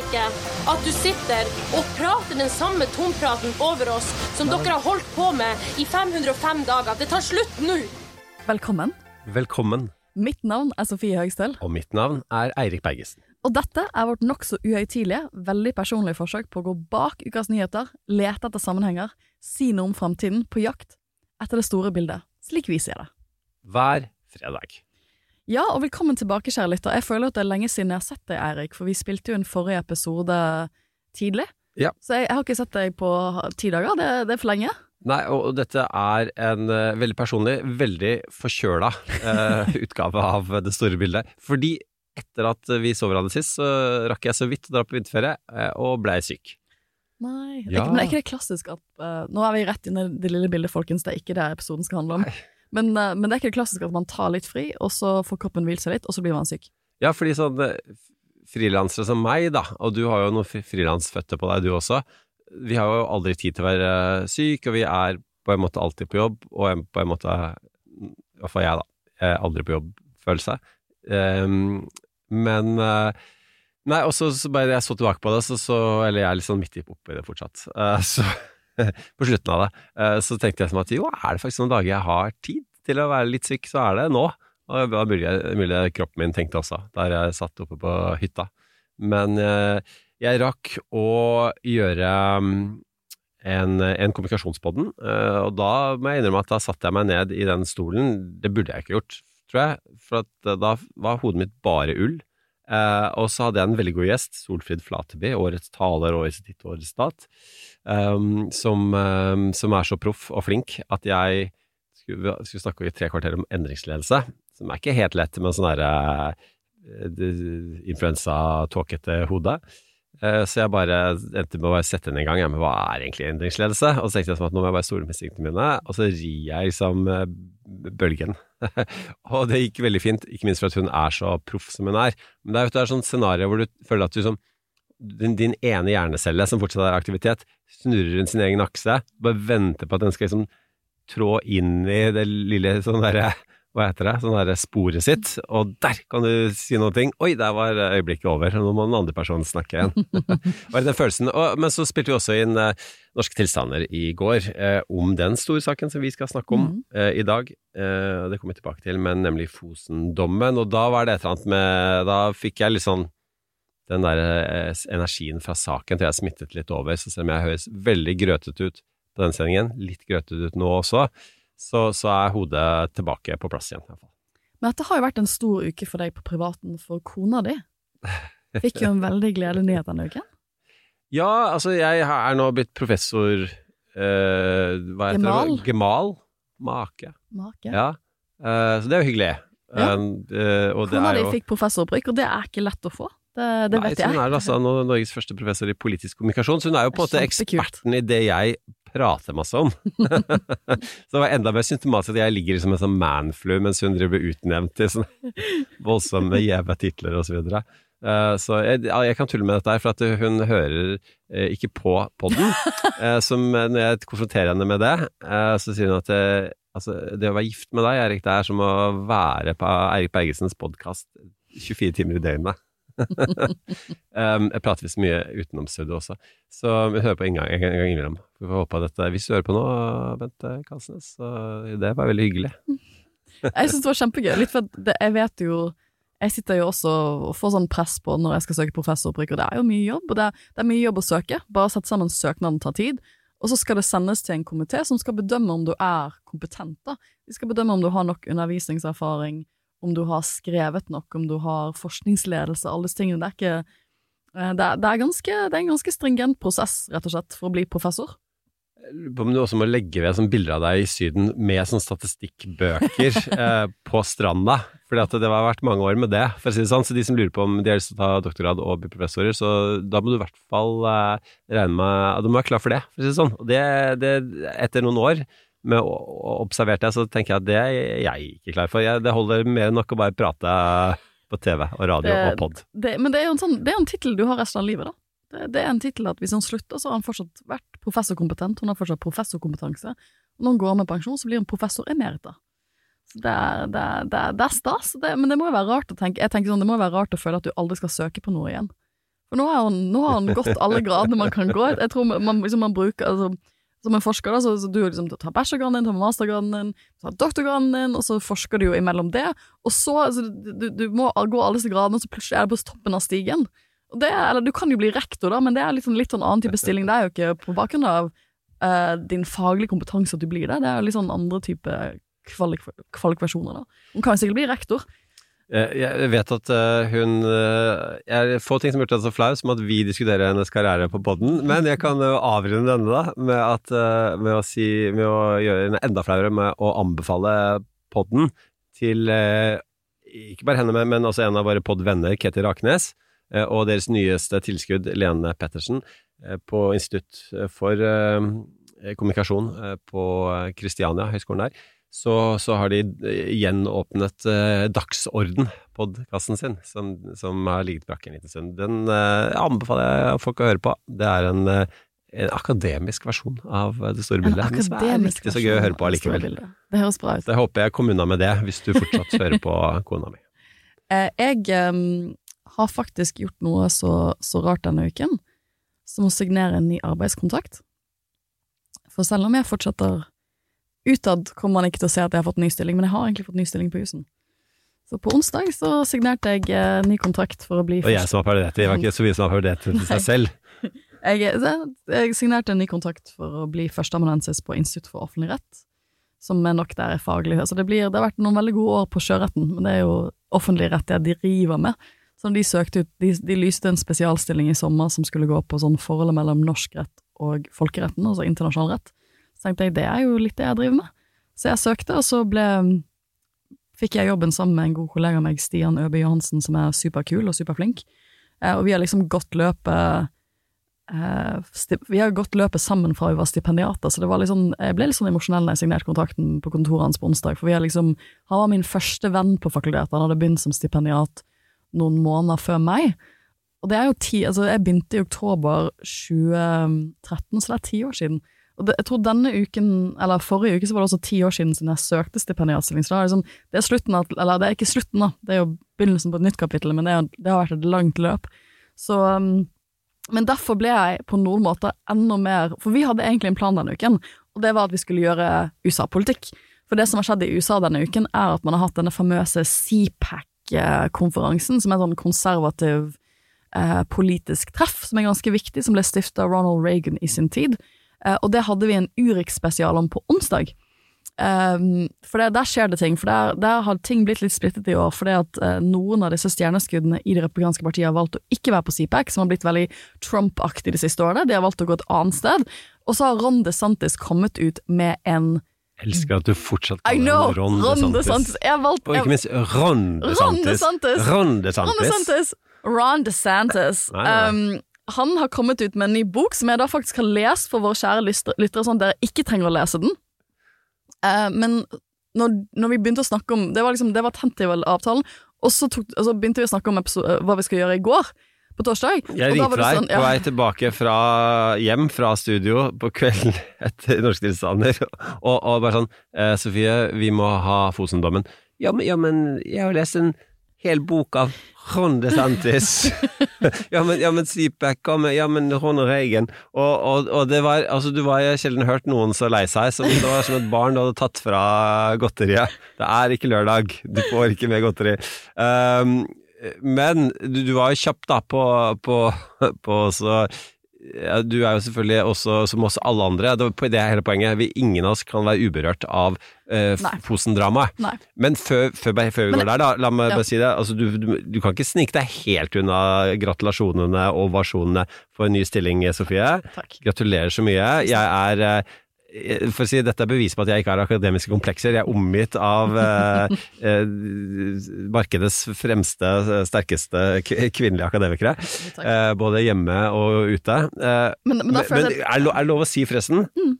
Ikke at du sitter og prater den samme tompraten over oss som dere har holdt på med i 505 dager. Det tar slutt nå! Velkommen. Velkommen, Mitt navn er Sofie Høgstøl, og mitt navn er Eirik Bergesen. og dette er vårt nokså uhøytidelige, veldig personlige forsøk på å gå bak ukas nyheter, lete etter sammenhenger, si noe om framtiden, på jakt etter det store bildet, slik vi ser det. Hver fredag. Ja, og velkommen tilbake, kjære lytter. Jeg føler at det er lenge siden jeg har sett deg, Eirik, for vi spilte jo en forrige episode tidlig. Ja. Så jeg, jeg har ikke sett deg på ti dager, det, det er for lenge. Nei, og dette er en uh, veldig personlig, veldig forkjøla uh, utgave av Det store bildet. Fordi etter at vi så hverandre sist, så rakk jeg så vidt å dra på vinterferie, uh, og blei syk. Nei, det er Ja. ikke, men er ikke det klassisk at eh, Nå er vi rett inn i det lille bildet, folkens, det er ikke det episoden skal handle om. Men, eh, men det er ikke det klassisk at man tar litt fri, og så får kroppen hvilt seg litt, og så blir man syk. Ja, fordi sånn eh, frilansere som meg, da, og du har jo noen fri- frilansføtter på deg, du også, vi har jo aldri tid til å være eh, syk, og vi er på en måte alltid på jobb, og på en måte, i hvert jeg da, jeg er aldri på jobb-følelse. Um, men Nei, og så bare jeg så tilbake på det, så, så Eller jeg er litt sånn midt i oppi det fortsatt. Uh, så på slutten av det, eh, så tenkte jeg som at jo, er det faktisk noen dager jeg har tid til å være litt syk, så er det nå. Og det var mulig, kroppen min tenkte også, der jeg satt oppe på hytta. Men eh, jeg rakk å gjøre mm, en, en kommunikasjonspodden, eh, og da må jeg innrømme at da satte jeg meg ned i den stolen. Det burde jeg ikke gjort, tror jeg, for da var hodet mitt bare ull. Eh, og så hadde jeg en veldig god gjest, Solfrid Flateby, årets taler, og ditt, årets stat, um, som, um, som er så proff og flink at jeg skulle, skulle snakke i tre kvarter om endringsledelse, som er ikke helt lett med sånn derre uh, influensa-tåkete hode. Eh, Så jeg bare endte med å bare sette inn en gang. Ja, men hva er egentlig endringsledelse? Og så tenkte jeg sånn at nå må jeg bare stole på instinktene mine, og så rir jeg liksom bølgen. og det gikk veldig fint, ikke minst for at hun er så proff som hun er. Men det er jo et sånt scenario hvor du føler at du som din, din ene hjernecelle som fortsatt er aktivitet, snurrer rundt sin egen akse, bare venter på at den skal liksom trå inn i det lille sånn derre hva heter det, sånn derre sporet sitt, og der kan du si noe. Oi, der var øyeblikket over, nå må den andre personen snakke igjen. var det den følelsen. Og, men så spilte vi også inn eh, Norske tilstander i går, eh, om den store saken som vi skal snakke om eh, i dag. Eh, det kommer vi tilbake til, men nemlig Fosen-dommen. Og da var det et eller annet med Da fikk jeg litt sånn den der eh, energien fra saken til jeg smittet litt over, så selv om jeg høres veldig grøtete ut på den sendingen, litt grøtete ut nå også, så, så er hodet tilbake på plass igjen. i hvert fall. Men dette har jo vært en stor uke for deg på privaten for kona di. Fikk jo en veldig gledelig nyhet denne uken. Ja, altså jeg er nå blitt professor eh, Hva heter Gemal? det? Gemal. Make. Make. Ja. Eh, så det er jo hyggelig. Ja. Eh, og Kona di fikk professorbruk, og det er ikke lett å få. Det, det Nei, vet jeg. Hun er altså Norges første professor i politisk kommunikasjon, så hun er jo på en måte eksperten i det jeg prater masse om. så det var enda mer symptomatisk at jeg ligger som en sånn manflu mens hun driver utnevnt til sånne voldsomme gjeve titler og så. Eh, så jeg, jeg kan tulle med dette her, for at hun hører uh, ikke på podden. Uh, som eh, når jeg konfronterer henne med det, så sier hun at altså, det å være gift med deg, Erik, det er som å være på Eirik Bergesens podkast 24 timer i døgnet. um, jeg prater visst mye utenom studio også, så vi hører på en gang, en gang innimellom. Vi får håpe at dette, Hvis du hører på nå, Bente Kalsnes, så det var veldig hyggelig. Jeg syns det var kjempegøy. Litt for det, jeg vet jo Jeg sitter jo også og får sånn press på når jeg skal søke professoropprykk, og det er jo mye jobb. Og det er, det er mye jobb å søke. Bare sette sammen søknaden tar tid. Og så skal det sendes til en komité som skal bedømme om du er kompetent. da. De skal bedømme om du har nok undervisningserfaring, om du har skrevet nok, om du har forskningsledelse, alle disse tingene. Det er ikke eh, det er, det, er ganske, det er en ganske stringent prosess, rett og slett, for å bli professor. Lurer på om du også må legge ved sånn bilder av deg i Syden med sånn statistikkbøker eh, på stranda. For det har vært mange år med det, for å si det sånn. Så de som lurer på om de har lyst til å ta doktorgrad og bli professorer, så da må du i hvert fall eh, regne med at du må være klar for det, for å si det sånn. Og det, det etter noen år med å å observert det, så tenker jeg at det er jeg ikke klar for. Jeg, det holder mer enn nok å bare prate på TV og radio Det- og pod. Det, men det er jo en, sånn, det er en tittel du har resten av livet, da. Det, det er en tittel at hvis han slutter, så har han fortsatt vært professorkompetent, hun har fortsatt professorkompetanse. Og når han går med pensjon, så blir han professor emerita. Så det er, det er, det er, det er stas, men det må jo være rart å tenke Jeg tenker sånn, det må jo være rart å føle at du aldri skal søke på noe igjen. For nå har han, nå gått alle gradene man kan gå. Jeg tror man, liksom man bruker altså, Som en forsker, da, så, så du liksom tar bachelorgraden din, tar mastergraden din, tar doktorgraden din, og så forsker du jo imellom det. Og så altså, du, du må gå alle disse gradene, og så plutselig er det på toppen av stigen. Det, er- eller du kan jo bli rektor, da, men det er sånn, litt sånn annen type stilling. Det er jo ikke på bakgrunn av uh, din faglige kompetanse at du blir det. Det er jo litt sånn andre type kvalik kvalifikasjoner, da. Hun kan jo sikkert bli rektor. Eh, Jeg vet at eh, hun Jeg er få ting som har gjort henne så flau som at vi diskuterer hennes karriere på podden, men jeg kan avrunde denne da med, at, med, å si, med å gjøre henne enda flauere med å anbefale podden til ikke bare henne, men- også en av våre podvenner, Ketil Raknes, og deres nyeste tilskudd, Lene Pettersen, eh, på Institutt for eh, kommunikasjon eh, på Kristiania, høyskolen der så, så har de eh, gjenåpnet eh, Dagsorden, podkasten sin, som, som har ligget brakk en liten stund. Den eh, anbefaler jeg folk å høre på. Det er en, eh, en akademisk versjon av eh, det store bildet. er akademisk riktig så gøy å høre på det allikevel. Det høres bra ut. Så jeg håper jeg kom unna med det, hvis du fortsatt hører på kona mi. Eh, jeg em, har faktisk gjort noe så, så rart denne uken, som å signere en ny arbeidskontrakt. For selv om jeg fortsetter utad, kommer man ikke til å se at jeg har fått ny stilling, men jeg har egentlig fått ny stilling på Husen. Så på onsdag så signerte jeg eh, ny kontrakt for å bli Og jeg som applauderte, det var ikke så mye som det til seg selv. Jeg, jeg signerte en ny kontrakt for å bli førsteamanuensis på Institutt for offentlig rett, som er nok der er faglig. Så det, blir, det har vært noen veldig gode år på sjøretten, men det er jo offentlig rett jeg driver med. Så de søkte ut, de, de lyste en spesialstilling i sommer som skulle gå på sånn forholdet mellom norsk rett og folkeretten, altså internasjonal rett. Så tenkte jeg det er jo litt det jeg driver med. Så jeg søkte, og så ble fikk jeg jobben sammen med en god kollega av meg, Stian Øbe Johansen, som er superkul og superflink. Eh, og vi har liksom gått løpet eh, Vi har gått løpet sammen fra vi var stipendiater, så det var sånn, jeg ble litt sånn emosjonell da jeg signerte kontrakten på kontoret hans på onsdag, for vi har liksom Han var min første venn på fakultetet, han hadde begynt som stipendiat noen måneder før meg. Og det er jo ti, altså jeg begynte i oktober 2013, så det er ti år siden. Og det, jeg tror denne uken, eller forrige uke, så var det også ti år siden siden jeg søkte stipendiatstilling. Så da er liksom, det er slutten av, eller det er ikke slutten da, det er jo begynnelsen på et nytt kapittel, men det, er, det har vært et langt løp. Så, um, men derfor ble jeg på noen måter enda mer, for vi hadde egentlig en plan denne uken, og det var at vi skulle gjøre USA-politikk. For det som har skjedd i USA denne uken, er at man har hatt denne famøse CPAC-konferansen, som er en sånn konservativ eh, politisk treff, som er ganske viktig, som ble stifta av Ronald Reagan i sin tid. Eh, og det hadde vi en Urix-spesial om på onsdag. Um, for det, der skjer det ting, for der, der har ting blitt litt splittet i år, fordi at eh, noen av disse stjerneskuddene i det republikanske partiet har valgt å ikke være på CPAC, som har blitt veldig Trump-aktig de siste årene, de har valgt å gå et annet sted, og så har Ron DeSantis kommet ut med en Elsker at du fortsatt kaller Ron DeSantis. Og ikke minst Ron DeSantis. Ron DeSantis. Ron DeSantis. Um, han har kommet ut med en ny bok som jeg da faktisk har lest for våre kjære lyttere, sånn at dere ikke trenger å lese den. Uh, men når, når vi begynte å snakke om Det var liksom, det var tentative-avtalen, og så, tok, altså begynte vi å snakke om episode, hva vi skal gjøre i går, på torsdag. Jeg og ringte var deg sånn, på vei tilbake fra hjem fra studio på kvelden etter Norske tilstander, og, og bare sånn eh, Sofie, vi må ha Fosen-dommen. Ja, men, ja, men jeg har lest en hel bok av Ron DeSantis. ja, men, ja, men Sleepback, ja, men, ja, men Ronald Reagan. Og, og, og det var Altså, du var sjelden hørt noen så lei seg som det var som et barn du hadde tatt fra godteriet. Det er ikke lørdag, du får ikke mer godteri. Um, men du, du var jo kjapp da på, på, på så ja, Du er jo selvfølgelig også, som oss alle andre, det det er hele poenget. Vi, ingen av oss kan være uberørt av eh, Fosen-dramaet. Men før, før, før vi Men- går der, da, la meg Ja. bare si det. Altså, du, du, du kan ikke snike deg helt unna gratulasjonene og ovasjonene for en ny stilling, Sofie. Takk. Gratulerer så mye. Jeg er eh, for å si, Dette er bevis på at jeg ikke har akademiske komplekser. Jeg er omgitt av eh, eh, markedets fremste, sterkeste kvinnelige akademikere. Eh, både hjemme og ute. Eh, Men, men men, er, det lov, er det lov å si, forresten, Mm.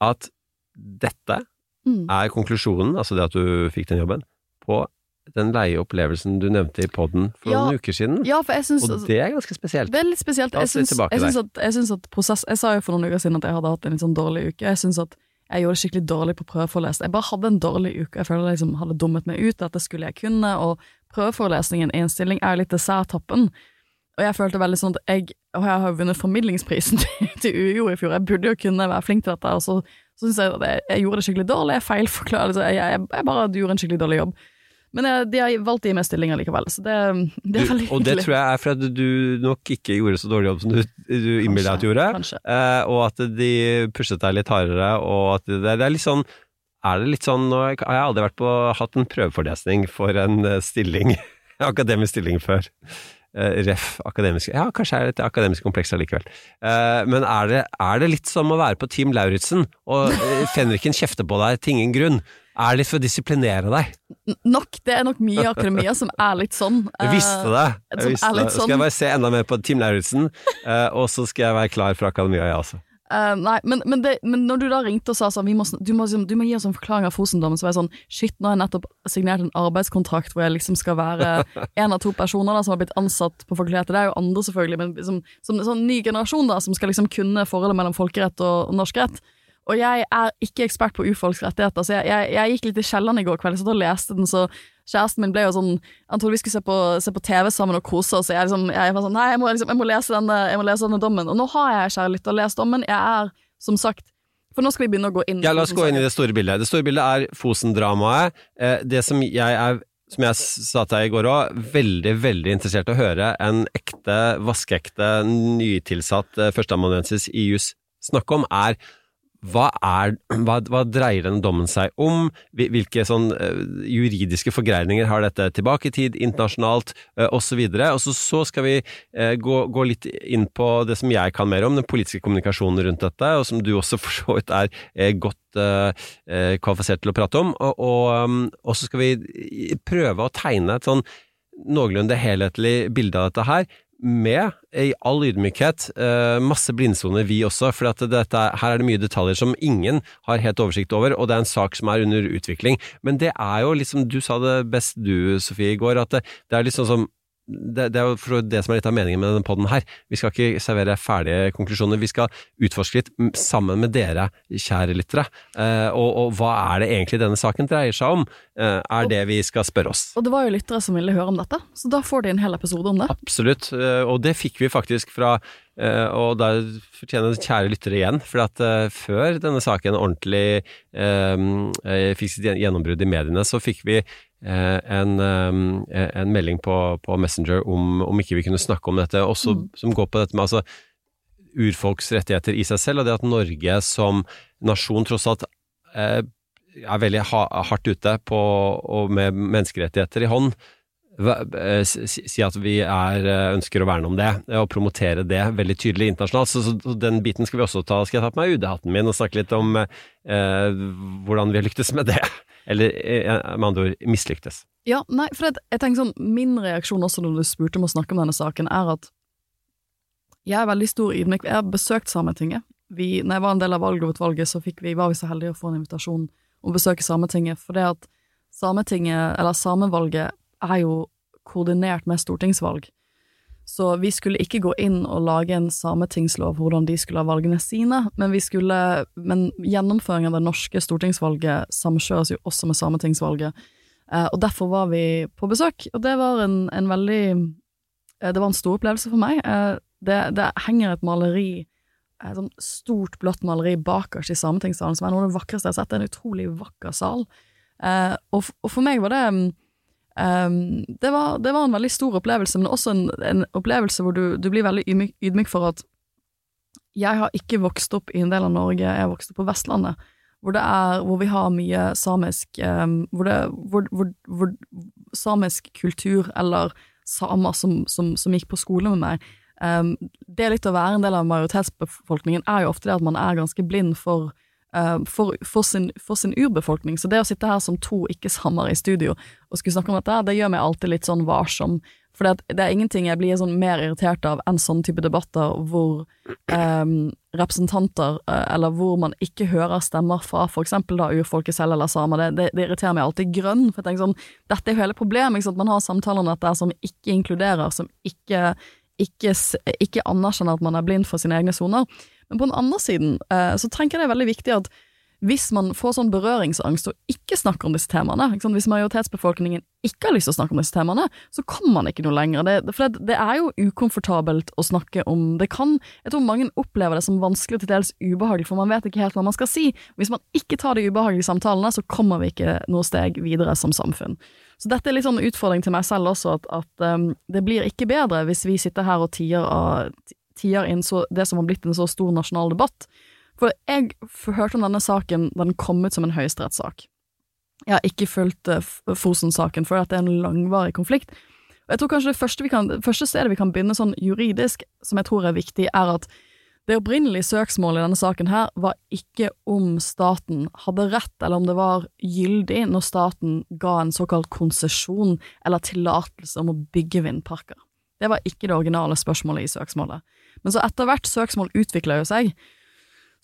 at dette Mm. er konklusjonen, altså det at du fikk den jobben, på den leieopplevelsen du nevnte i poden for Ja. noen uker siden. Ja, for jeg syns Og det er ganske spesielt. Det er litt spesielt. Jeg synes syns, jeg, syns at, jeg syns at prosess Jeg sa jo for noen uker siden at jeg hadde hatt en litt sånn dårlig uke. Jeg syns at jeg gjorde det skikkelig dårlig på prøveforelesning. Jeg bare hadde en dårlig uke. Jeg føler jeg liksom hadde dummet meg ut. Dette skulle jeg kunne. Og prøveforelesningen i en stilling er litt desserttappen. Og jeg følte veldig sånn at jeg Og jeg har jo vunnet formidlingsprisen til, til UiO i fjor. Jeg burde jo kunne være flink til dette. Og så, så syns jeg at jeg, jeg gjorde det skikkelig dårlig. Jeg feilforklarer. Altså, jeg, jeg, jeg bare gjorde en skikkelig dårlig jobb. Men jeg, de har valgt gi meg stillinger likevel, så det, det er veldig hyggelig. og det tror jeg er fordi du nok ikke gjorde så dårlig jobb som du, du innbiller deg at du gjorde. Eh, og at de pushet deg litt hardere, og at det, det er litt sånn Er det litt sånn Nå har jeg aldri vært på, hatt en prøveforelesning for en eh, stilling, akademisk stilling før. Eh, ref akademisk Ja, kanskje er det et akademisk kompleks allikevel. Eh, men er det, er det litt som å være på Team Lauritzen, og fenriken kjefter på deg til ingen grunn? Er litt for å disiplinere deg? Nok, det er nok mye i akademia som er litt sånn. Jeg visste det! som Jeg visste er det. Sånn. Skal jeg sånn- bare se enda mer på Team Lauritzen, eh, og så skal jeg være klar for akademia, jeg også. Uh, nei, men, men, det, men når du da ringte og sa sånn vi må, du, må, liksom- du må gi oss en forklaring av Fosendommen, så var jeg sånn shit, nå har jeg nettopp signert en arbeidskontrakt hvor jeg liksom skal være en av to personer da, som har blitt ansatt på fakultetet. Det er jo andre, selvfølgelig, men som, som en sånn ny generasjon da, som skal liksom kunne forholdet mellom folkerett og norsk rett. Og jeg er ikke ekspert på urfolks rettigheter, så jeg, jeg, jeg gikk litt i kjelleren i går kveld, så da leste den, så kjæresten min ble jo sånn Han trodde vi skulle se på, se på TV sammen og kose oss, og jeg, liksom, jeg var sånn Nei, jeg må, liksom, jeg må, lese, denne, jeg må lese denne dommen. Og nå har jeg, kjære lytter, lest dommen. Jeg er, som sagt For nå skal vi begynne å gå inn Ja, la oss gå inn i det store bildet. Det store bildet er Fosen-dramaet. Eh, det som jeg er som jeg sa til deg i går òg, veldig veldig interessert i å høre en ekte, vaskeekte, nytilsatt eh, førsteamanuensis i juss snakke om, er hva, er, hva, hva dreier denne dommen seg om? Hvilke sånn uh, juridiske forgreininger har dette tilbake i tid, internasjonalt, uh, osv.? Og så, så skal vi uh, gå, gå litt inn på det som jeg kan mer om, den politiske kommunikasjonen rundt dette, og som du også for så vidt er er godt eh, eh, kvalifisert til å prate om. Og, og, um, og så skal vi prøve å tegne et sånn noenlunde helhetlig bilde av dette her, med, i all ydmykhet, eh, masse blindsoner vi også, for dette, er- her er det mye detaljer som ingen har helt oversikt over, og det er en sak som er under utvikling. Men det er jo liksom, du sa det best du, Sofie, i går, at det, det er liksom som det, det er jo det som er litt av meningen med denne podden her. Vi skal ikke servere ferdige konklusjoner, vi skal utforske litt mm, sammen med dere, kjære lyttere. Eh, og, og hva er det egentlig denne saken dreier seg om, eh, er det vi skal spørre oss. Og det var jo lyttere som ville høre om dette, så da får de en hel episode om det. Absolutt, eh, og det fikk vi faktisk fra og der fortjener kjære lyttere igjen, for at eh, før denne saken ordentlig eh, eh, fikk sitt gjennombrudd i mediene, så fikk vi eh, en, eh, en melding på, på Messenger om, om ikke vi kunne snakke om dette, også som går på dette med altså urfolks rettigheter i seg selv, og det at Norge som nasjon tross alt eh, er veldig ha, hardt ute på, og med menneskerettigheter i hånd, eh, si si at vi er, eh, ønsker å verne om det, eh, og promotere det veldig tydelig internasjonalt. Så, så den biten skal vi også ta. Skal jeg ta på meg UD-hatten min og snakke litt om eh, hvordan vi har lyktes med det? Eller eh, med andre ord mislyktes. Ja, nei, for jeg tenker sånn, min reaksjon også når du spurte om å snakke om denne saken, er at jeg er veldig stor ydmyk. Jeg har besøkt Sametinget. Vi, når jeg var en del av valglovutvalget, så vi, var vi så heldige å få en invitasjon om å besøke Sametinget, for det at Sametinget, eller samevalget, er jo koordinert med stortingsvalg. Så vi skulle ikke gå inn og lage en sametingslov hvordan de skulle ha valgene sine, men vi skulle, men gjennomføringen av det norske stortingsvalget samkjøres jo også med sametingsvalget. Eh, og derfor var vi på besøk, og det var en, en veldig eh, Det var en stor opplevelse for meg. Eh, det, det henger et maleri, et sånt stort, blått maleri bakerst i Sametingssalen, som er noe av det vakreste jeg har sett. Det er en utrolig vakker sal. Og, og for meg var det mm, Um, det, var, det var en veldig stor opplevelse, men også en, en opplevelse hvor du, du blir veldig ydmyk, ydmyk for at jeg har ikke vokst opp i en del av Norge, jeg har vokst opp på Vestlandet, hvor, er, hvor vi har mye samisk um, hvor, det, hvor, hvor, samisk kultur, eller samer som, som, som gikk på skole med meg, um, det litt å være en del av majoritetsbefolkningen er jo ofte det at man er ganske blind for for, for, sin, for, sin, urbefolkning. Så det å sitte her som to ikke-samer i studio og skulle snakke om dette, det gjør meg alltid litt sånn varsom. For det, er ingenting jeg blir sånn mer irritert av enn sånne type debatter hvor um, representanter, uh, eller hvor man ikke hører stemmer fra eksempel da urfolket selv eller samer. Det, det, det, irriterer meg alltid grønn, for jeg tenker sånn, dette er jo hele problemet. Ikke sant? Man har samtaler om dette som ikke inkluderer, som ikke, ikke, ikke anerkjenner at man er blind for sine egne soner. Men på den andre siden eh, så tenker jeg det er veldig viktig at hvis man får sånn berøringsangst og ikke snakker om disse temaene, hvis majoritetsbefolkningen ikke har lyst til å snakke om disse temaene, så kommer man ikke noe lenger. Det, for det, det, er jo ukomfortabelt å snakke om det kan Jeg tror mange opplever det som vanskelig og til dels ubehagelig, for man vet ikke helt hva man skal si. Hvis man ikke tar de ubehagelige samtalene, så kommer vi ikke noe steg videre som samfunn. Så dette er litt sånn utfordring til meg selv også, at, at um, det blir ikke bedre hvis vi sitter her og tier av tier inn så, det som har blitt en så stor nasjonal debatt. For jeg hørte om denne saken den kom ut som en høyesterettssak. Jeg har ikke fulgt uh, Fosen-saken, før, at det er en langvarig konflikt. Og jeg tror kanskje det første, kan, første, stedet vi kan begynne sånn juridisk, som jeg tror er viktig, er at det opprinnelige søksmålet i denne saken her var ikke om staten hadde rett, eller om det var gyldig når staten ga en såkalt konsesjon eller tillatelse om å bygge vindparker. Det var ikke det originale spørsmålet i søksmålet. Men så etter hvert søksmål utvikla jo seg,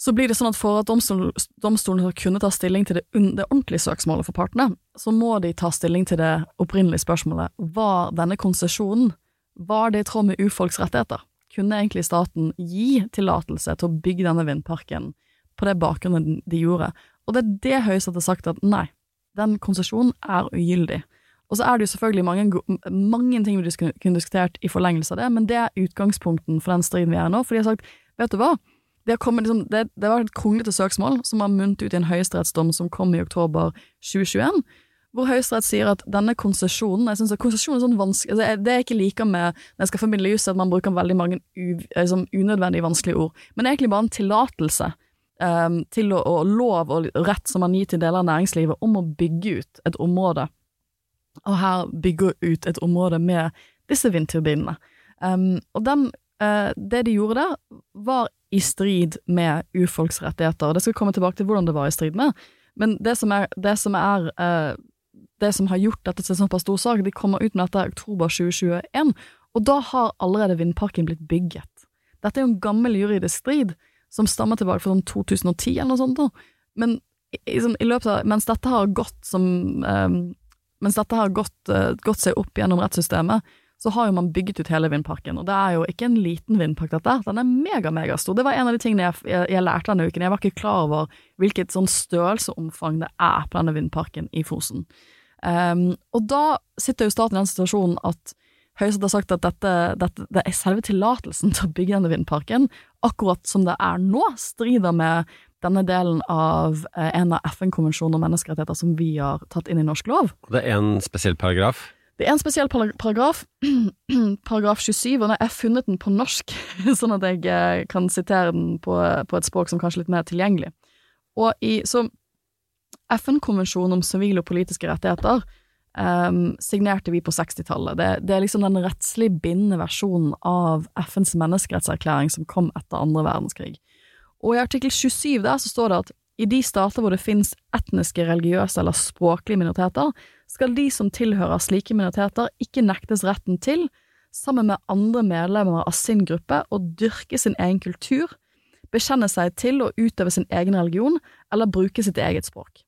så blir det sånn at for at domstolen, skal kunne ta stilling til det, det, ordentlige søksmålet for partene, så må de ta stilling til det opprinnelige spørsmålet. Var denne konsesjonen var det i tråd med urfolks rettigheter? Kunne egentlig staten gi tillatelse til å bygge denne vindparken på det bakgrunnen de gjorde? Og det er det Høyesterett har sagt at nei, den konsesjonen er ugyldig. Og så er det jo selvfølgelig mange, mange ting vi kunne diskutert i forlengelse av det, men det er utgangspunkten for den striden vi er i nå. For de har sagt, vet du hva, det, liksom, det, det var et kronglete søksmål som har munnet ut i en høyesterettsdom som kom i oktober 2021, hvor Høyesterett sier at denne konsesjonen Jeg synes at konsesjon er sånn vanskelig altså, Det er ikke like med når jeg skal formidle jus, at man bruker veldig mange liksom, unødvendig vanskelige ord, men det er egentlig bare en tillatelse um, til å, og lov og rett som man gir til deler av næringslivet om å bygge ut et område. Og her bygge ut et område med disse vindturbinene. Um, og den, uh, det de gjorde der, var i strid med urfolks rettigheter, og det skal komme tilbake til hvordan det var i strid med, men det som er, det som, er, uh, det som har gjort dette til en såpass stor sak, de kommer ut med dette i oktober 2021, og da har allerede vindparken blitt bygget. Dette er jo en gammel juridisk strid som stammer tilbake fra sånn 2010 eller noe sånt, men i, i løpet av, mens dette har gått som um, mens dette har gått, uh, gått, seg opp gjennom rettssystemet, så har jo man bygget ut hele vindparken. Og det er jo ikke en liten vindpark, dette. Den er mega, megastor. Det var en av de tingene jeg, jeg, jeg, lærte denne uken. Jeg var ikke klar over hvilket sånn størrelseomfang det er på denne vindparken i Fosen. Um, og da sitter jo staten i den situasjonen at Høyesterett har sagt at dette, dette, det er selve tillatelsen til å bygge denne vindparken, akkurat som det er nå, strider med denne delen av eh, en av FN-konvensjonene om menneskerettigheter som vi har tatt inn i norsk lov. Det er en spesiell paragraf? Det er en spesiell paragraf, paragraf 27, og nå har jeg funnet den på norsk, sånn at jeg eh, kan sitere den på, på et språk som kanskje er litt mer tilgjengelig. Og i, så FN-konvensjonen om sivile og politiske rettigheter um, signerte vi på 60-tallet. Det, det, er liksom den rettslig bindende versjonen av FNs menneskerettserklæring som kom etter andre verdenskrig. Og i artikkel 27 der så står det at i de stater hvor det finnes etniske, religiøse eller språklige minoriteter, skal de som tilhører slike minoriteter ikke nektes retten til, sammen med andre medlemmer av sin gruppe, å dyrke sin egen kultur, bekjenne seg til å utøve sin egen religion eller bruke sitt eget språk.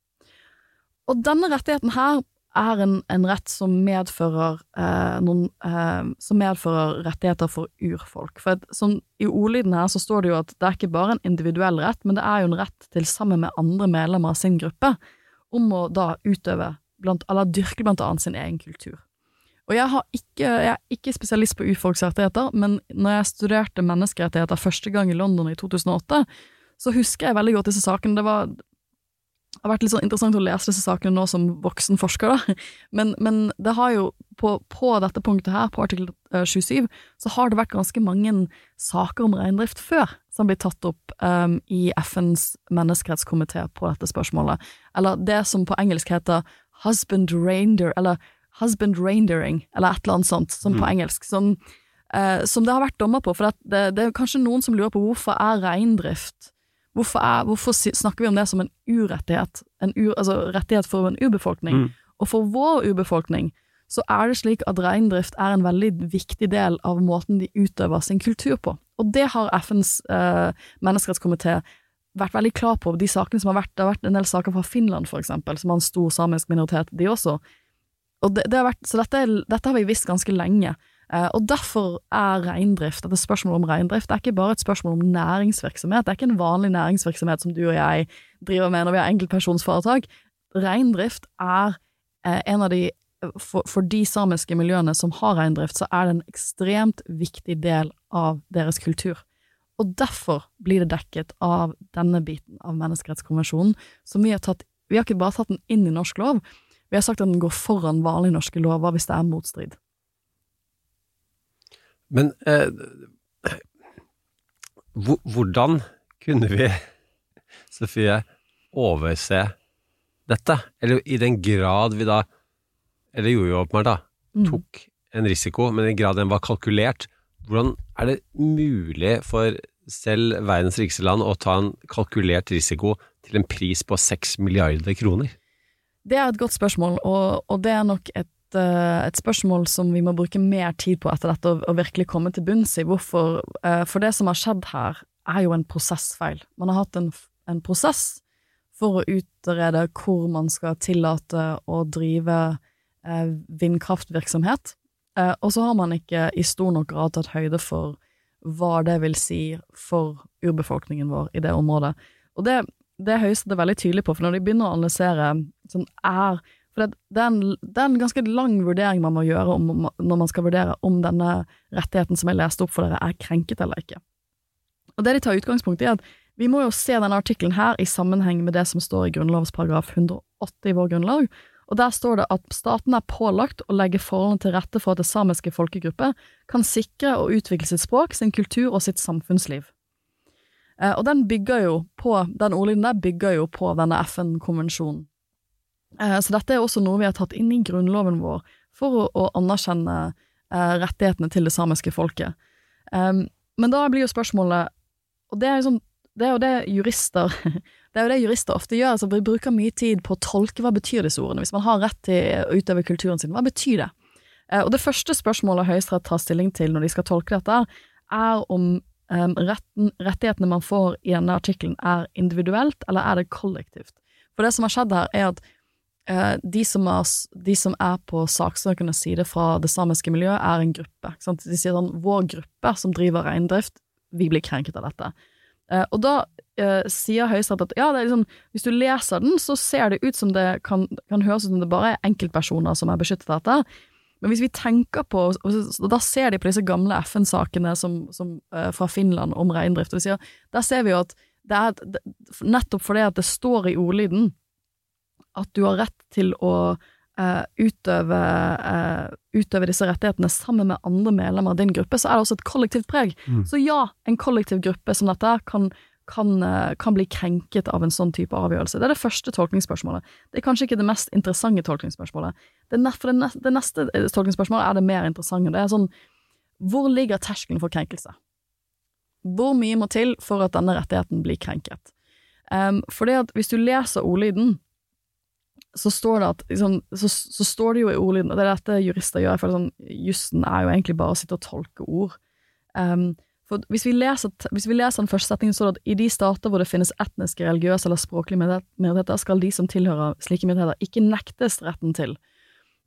Og denne rettigheten her er en, en rett som medfører, eh, noen, eh, som medfører rettigheter for urfolk. For at, sånn, I ordlyden her så står det jo at det er ikke bare en individuell rett, men det er jo en rett til sammen med andre medlemmer av sin gruppe om å da utøve, blant, eller dyrke blant annet sin egen kultur. Og jeg, ikke, jeg er ikke spesialist på urfolks rettigheter, men når jeg studerte menneskerettigheter første gang i London i 2008, så husker jeg veldig godt disse sakene. Det var har vært litt sånn interessant å lese disse sakene nå som voksen forsker, da. Men, men det har jo, på, på dette punktet her, på artikkel eh, 27, så har det vært ganske mange saker om reindrift før som blir tatt opp um, i FNs menneskerettskomité på dette spørsmålet. Eller det som på engelsk heter husband reindeer, eller husband reindeering, eller et eller annet sånt, som på engelsk. Som, uh, som det har vært dommer på. For det, det er kanskje noen som lurer på hvorfor er reindrift Hvorfor, er, hvorfor snakker vi om det som en urettighet? En u, altså rettighet for en urbefolkning. Mm. Og for vår urbefolkning så er det slik at reindrift er en veldig viktig del av måten de utøver sin kultur på. Og det har FNs eh, menneskerettskomité vært veldig klar på. De sakene som har vært, Det har vært en del saker fra Finland, for eksempel, som har en stor samisk minoritet, de også. Og det, det har vært, så dette, dette har vi visst ganske lenge. Eh, og derfor er reindrift, dette spørsmålet om reindrift, det er ikke bare et spørsmål om næringsvirksomhet. Det er ikke en vanlig næringsvirksomhet som du og jeg driver med når vi har enkeltpersonsforetak. Reindrift er eh, en av de for, for de samiske miljøene som har reindrift, så er det en ekstremt viktig del av deres kultur. Og derfor blir det dekket av denne biten av menneskerettskonvensjonen, som vi har tatt Vi har ikke bare tatt den inn i norsk lov, vi har sagt at den går foran vanlige norske lover hvis det er motstrid. Men eh, hvordan kunne vi, Sofie, overse dette? Eller i den grad vi da Eller gjorde jo åpenbart, da. Mm. Tok en risiko, men i den grad den var kalkulert. Hvordan er det mulig for selv verdens rikeste land å ta en kalkulert risiko til en pris på seks milliarder kroner? Det er et godt spørsmål, og, og det er nok et, eh, et spørsmål som vi må bruke mer tid på etter dette, og, virkelig komme til bunns i. Hvorfor? eh, for det som har skjedd her, er jo en prosessfeil. Man har hatt en, en prosess for å utrede hvor man skal tillate å drive eh, vindkraftvirksomhet, og så har man ikke i stor nok grad tatt høyde for hva det vil si for urbefolkningen vår i det området. Og det, det er veldig tydelig på, for når de begynner å analysere sånn er For det, det, er en, det er en ganske lang vurdering man må gjøre om, når man skal vurdere om denne rettigheten som jeg leste opp for dere, er krenket eller ikke. Og det de tar utgangspunkt i, er at vi må jo se denne artikkelen her i sammenheng med det som står i grunnlovsparagraf 108 i vår grunnlov, og der står det at staten er pålagt å legge forholdene til rette for at det samiske folkegruppe kan sikre og utvikle sitt språk, sin kultur og sitt samfunnsliv. Eh, og den bygger jo på, den ordlyden der bygger jo på denne FN-konvensjonen. Eh, så dette er også noe vi har tatt inn i grunnloven vår for å, anerkjenne eh, rettighetene til det samiske folket. Men da blir jo spørsmålet, og det er jo sånn det er jo det jurister Det er jo det jurister ofte gjør, altså vi bruker mye tid på å tolke hva betyr disse ordene. Hvis man har rett til å utøve kulturen sin, hva betyr det? Eh, Og det første spørsmålet Høyesterett tar stilling til når de skal tolke dette, er om retten, rettighetene man får i denne artikkelen er individuelt, eller er det kollektivt? For det som har skjedd her, er at de, som er, de som er på saksøkernes side fra det samiske miljøet, er en gruppe. De sier sånn vår gruppe som driver reindrift, vi blir krenket av dette. Eh, og da eh, sier Høyesterett at ja, liksom, hvis du leser den, så ser det ut som det kan, kan høres ut som det bare er enkeltpersoner som er beskyttet av dette. Men hvis vi tenker på, og da ser de på disse gamle FN-sakene eh, fra Finland om reindrift, og de sier, der ser vi jo at det er, nettopp fordi at det står i ordlyden at du har rett til å Uh, utøve, uh, utøve disse rettighetene sammen med andre medlemmer av din gruppe, så er det også et kollektivt preg. Så ja, en kollektiv gruppe som dette kan, kan, uh, kan bli krenket av en sånn type avgjørelse. Det er det første tolkningsspørsmålet. Det er kanskje ikke det mest interessante tolkningsspørsmålet. Det, for det, neste, det neste tolkningsspørsmålet er det mer interessante. Det er sånn, hvor ligger terskelen for krenkelse? Hvor mye må til for at denne rettigheten blir krenket? Um, for det at hvis du leser ordlyden, så står det at liksom, så, så står det jo i ordlyden, og det er dette jurister gjør, føler sånn, jussen er jo egentlig bare å sitte og tolke ord. Um, for hvis vi, leser, hvis vi leser den første setningen, så står det at i de stater hvor det finnes etniske, religiøse eller språklige minoritet- minoriteter, skal de som tilhører slike minoriteter, ikke nektes retten til.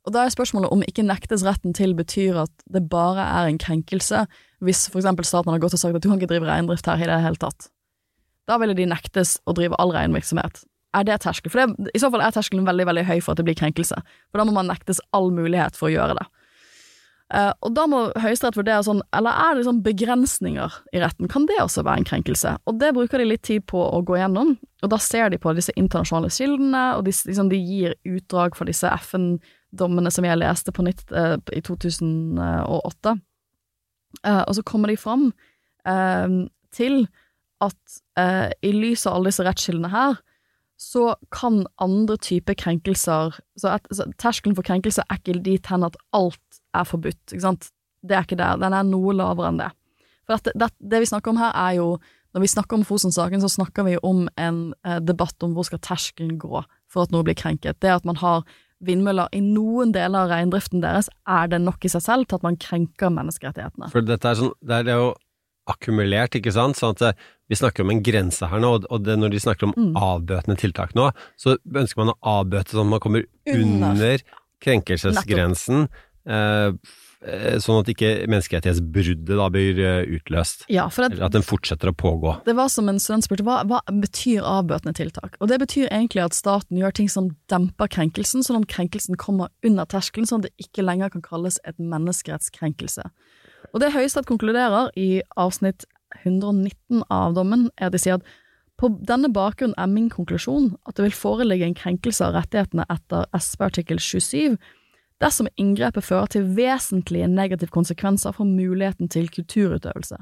Og da er spørsmålet om ikke nektes retten til betyr at det bare er en krenkelse hvis for eksempel staten hadde gått og sagt at du kan ikke drive reindrift her i det hele tatt. Da ville de nektes å drive all reinvirksomhet. Er det terskel? For det, i så fall er terskelen veldig veldig høy for at det blir krenkelse. For da må man nektes all mulighet for å gjøre det. Uh, og da må Høyesterett vurdere sånn, eller er det liksom begrensninger i retten, kan det også være en krenkelse? Og det bruker de litt tid på å gå gjennom, og da ser de på disse internasjonale kildene, og de, liksom, de gir utdrag for disse FN-dommene som jeg leste på nytt uh, i 2008. Uh, og så kommer de fram eh, til at eh, i lys av alle disse rettskildene her, så kan andre typer krenkelser så, at, så Terskelen for krenkelser er ikke dit hen at alt er forbudt, ikke sant. Det er ikke der. Den er noe lavere enn det. For dette, det, det vi snakker om her, er jo Når vi snakker om Fosen-saken, så snakker vi om en eh, debatt om hvor skal terskelen gå for at noe blir krenket. Det at man har vindmøller i noen deler av reindriften deres, er det nok i seg selv til at man krenker menneskerettighetene. For dette er sånn, det er jo akkumulert, ikke sant? Sånn at eh, vi snakker om en grense her nå, og- det, når de snakker om Mm. avbøtende tiltak nå, så ønsker man å avbøte sånn at man kommer Under. under krenkelsesgrensen, eh, eh, sånn at ikke menneskerettighetsbruddet da blir eh, utløst. Ja, for det, Eller at den fortsetter å pågå. Det var som en student spurte, hva, hva betyr avbøtende tiltak? Og det betyr egentlig at staten gjør ting som demper krenkelsen, sånn at krenkelsen kommer under terskelen, sånn at det ikke lenger kan kalles et menneskerettskrenkelse. Og det Høyesterett konkluderer i avsnitt 119 av dommen, er at de sier at på denne bakgrunn er min konklusjon at det vil foreligge en krenkelse av rettighetene etter SP artikkel 27 dersom inngrepet fører til vesentlige negative konsekvenser for muligheten til kulturutøvelse.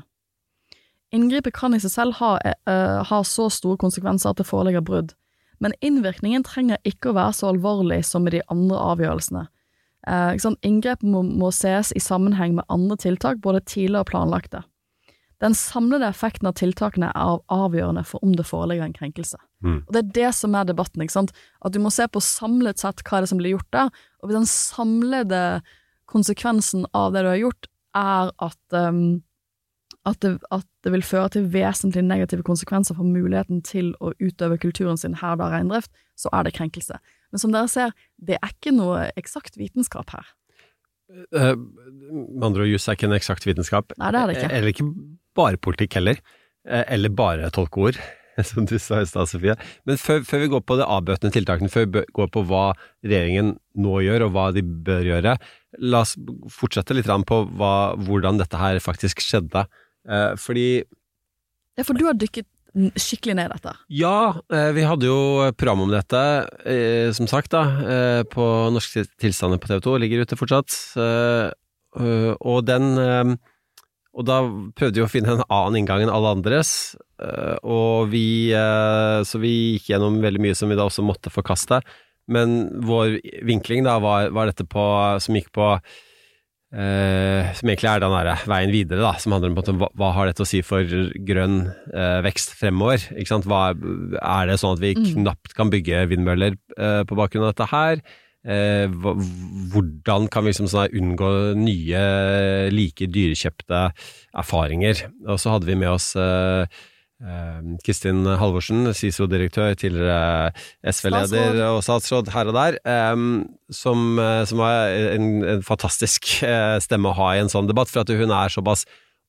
Inngrepet kan i seg selv ha, uh, ha så store konsekvenser at det foreligger brudd, men innvirkningen trenger ikke å være så alvorlig som i de andre avgjørelsene. Uh, sant? Inngrepet må, må ses i sammenheng med andre tiltak, både tidligere og planlagte. Den samlede effekten av tiltakene er avgjørende for om det foreligger en krenkelse. Mm. Og Det er det som er debatten, ikke sant? at du må se på samlet sett hva er det som blir gjort der, og den samlede konsekvensen av det du har gjort, er at, um, at, det, at det vil føre til vesentlig negative konsekvenser for muligheten til å utøve kulturen sin her da reindrift, så er det krenkelse. Men som dere ser, det er ikke noe eksakt vitenskap her. Eh, Med andre ord, juss er ikke en eksakt vitenskap. Nei, det er det ikke. Eller ikke bare politikk heller. Eh, Eller bare tolkeord, som du sa i stad, Sofie. Men før, før vi går på det avbøtende tiltakene, før vi går på hva regjeringen nå gjør, og hva de bør gjøre, la oss fortsette litt på hva, hvordan dette her faktisk skjedde. Eh, Fordi Ja, for du har dykket skikkelig ned i dette. ja, eh, vi hadde jo program om dette, som sagt, da, på Norske tilstander på TV 2, ligger ute fortsatt. Og den Og da prøvde vi å finne en annen inngang enn alle andres, eh, og vi eh, Så vi gikk gjennom veldig mye som vi da også måtte forkaste. Men vår vinkling da var, var dette på, som gikk på Uh, Som egentlig er den der veien videre, da, som handler om på måte, hva, hva har dette å si for grønn uh, vekst fremover? Ikke sant? Hva, er det sånn at vi knapt kan bygge vindmøller uh, på bakgrunn av dette her? Eh, hvordan kan vi liksom sånn unngå nye, like dyrekjøpte erfaringer? Og så hadde vi med oss eh, eh, Kristin Halvorsen, SISO-direktør, tidligere SV-leder og statsråd her og der, som, som var en, en fantastisk stemme å ha i en sånn debatt, for at hun er såpass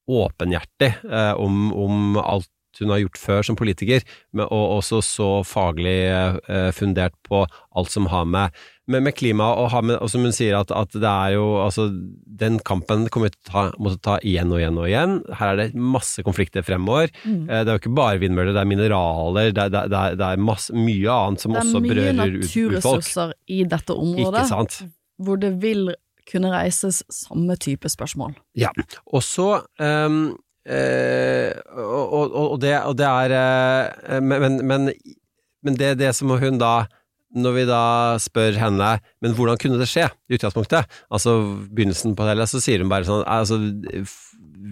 åpenhjertig om, om alt hun har gjort før som politiker, og også så faglig eh, fundert på alt som har med, med, med klima og, har med, og som hun sier at, at det er jo altså, Den kampen kommer vi til å ta, måtte ta igjen og igjen og igjen. Her er det masse konflikter fremover. Mm. Eh, det er jo ikke bare vindmøller, det er mineraler, det er, det er, det er, det er masse, mye annet som Det er mye berører ut- urfolk. naturressurser i dette Ikke området, sant? hvor det vil kunne reises samme type spørsmål. Ja, og så ehm, eh, og, og, og, det, og det er eh, Men, men, men, det, det som hun da når vi da spør henne Men hvordan kunne det skje, i utgangspunktet? Altså begynnelsen på det så sier hun bare sånn altså,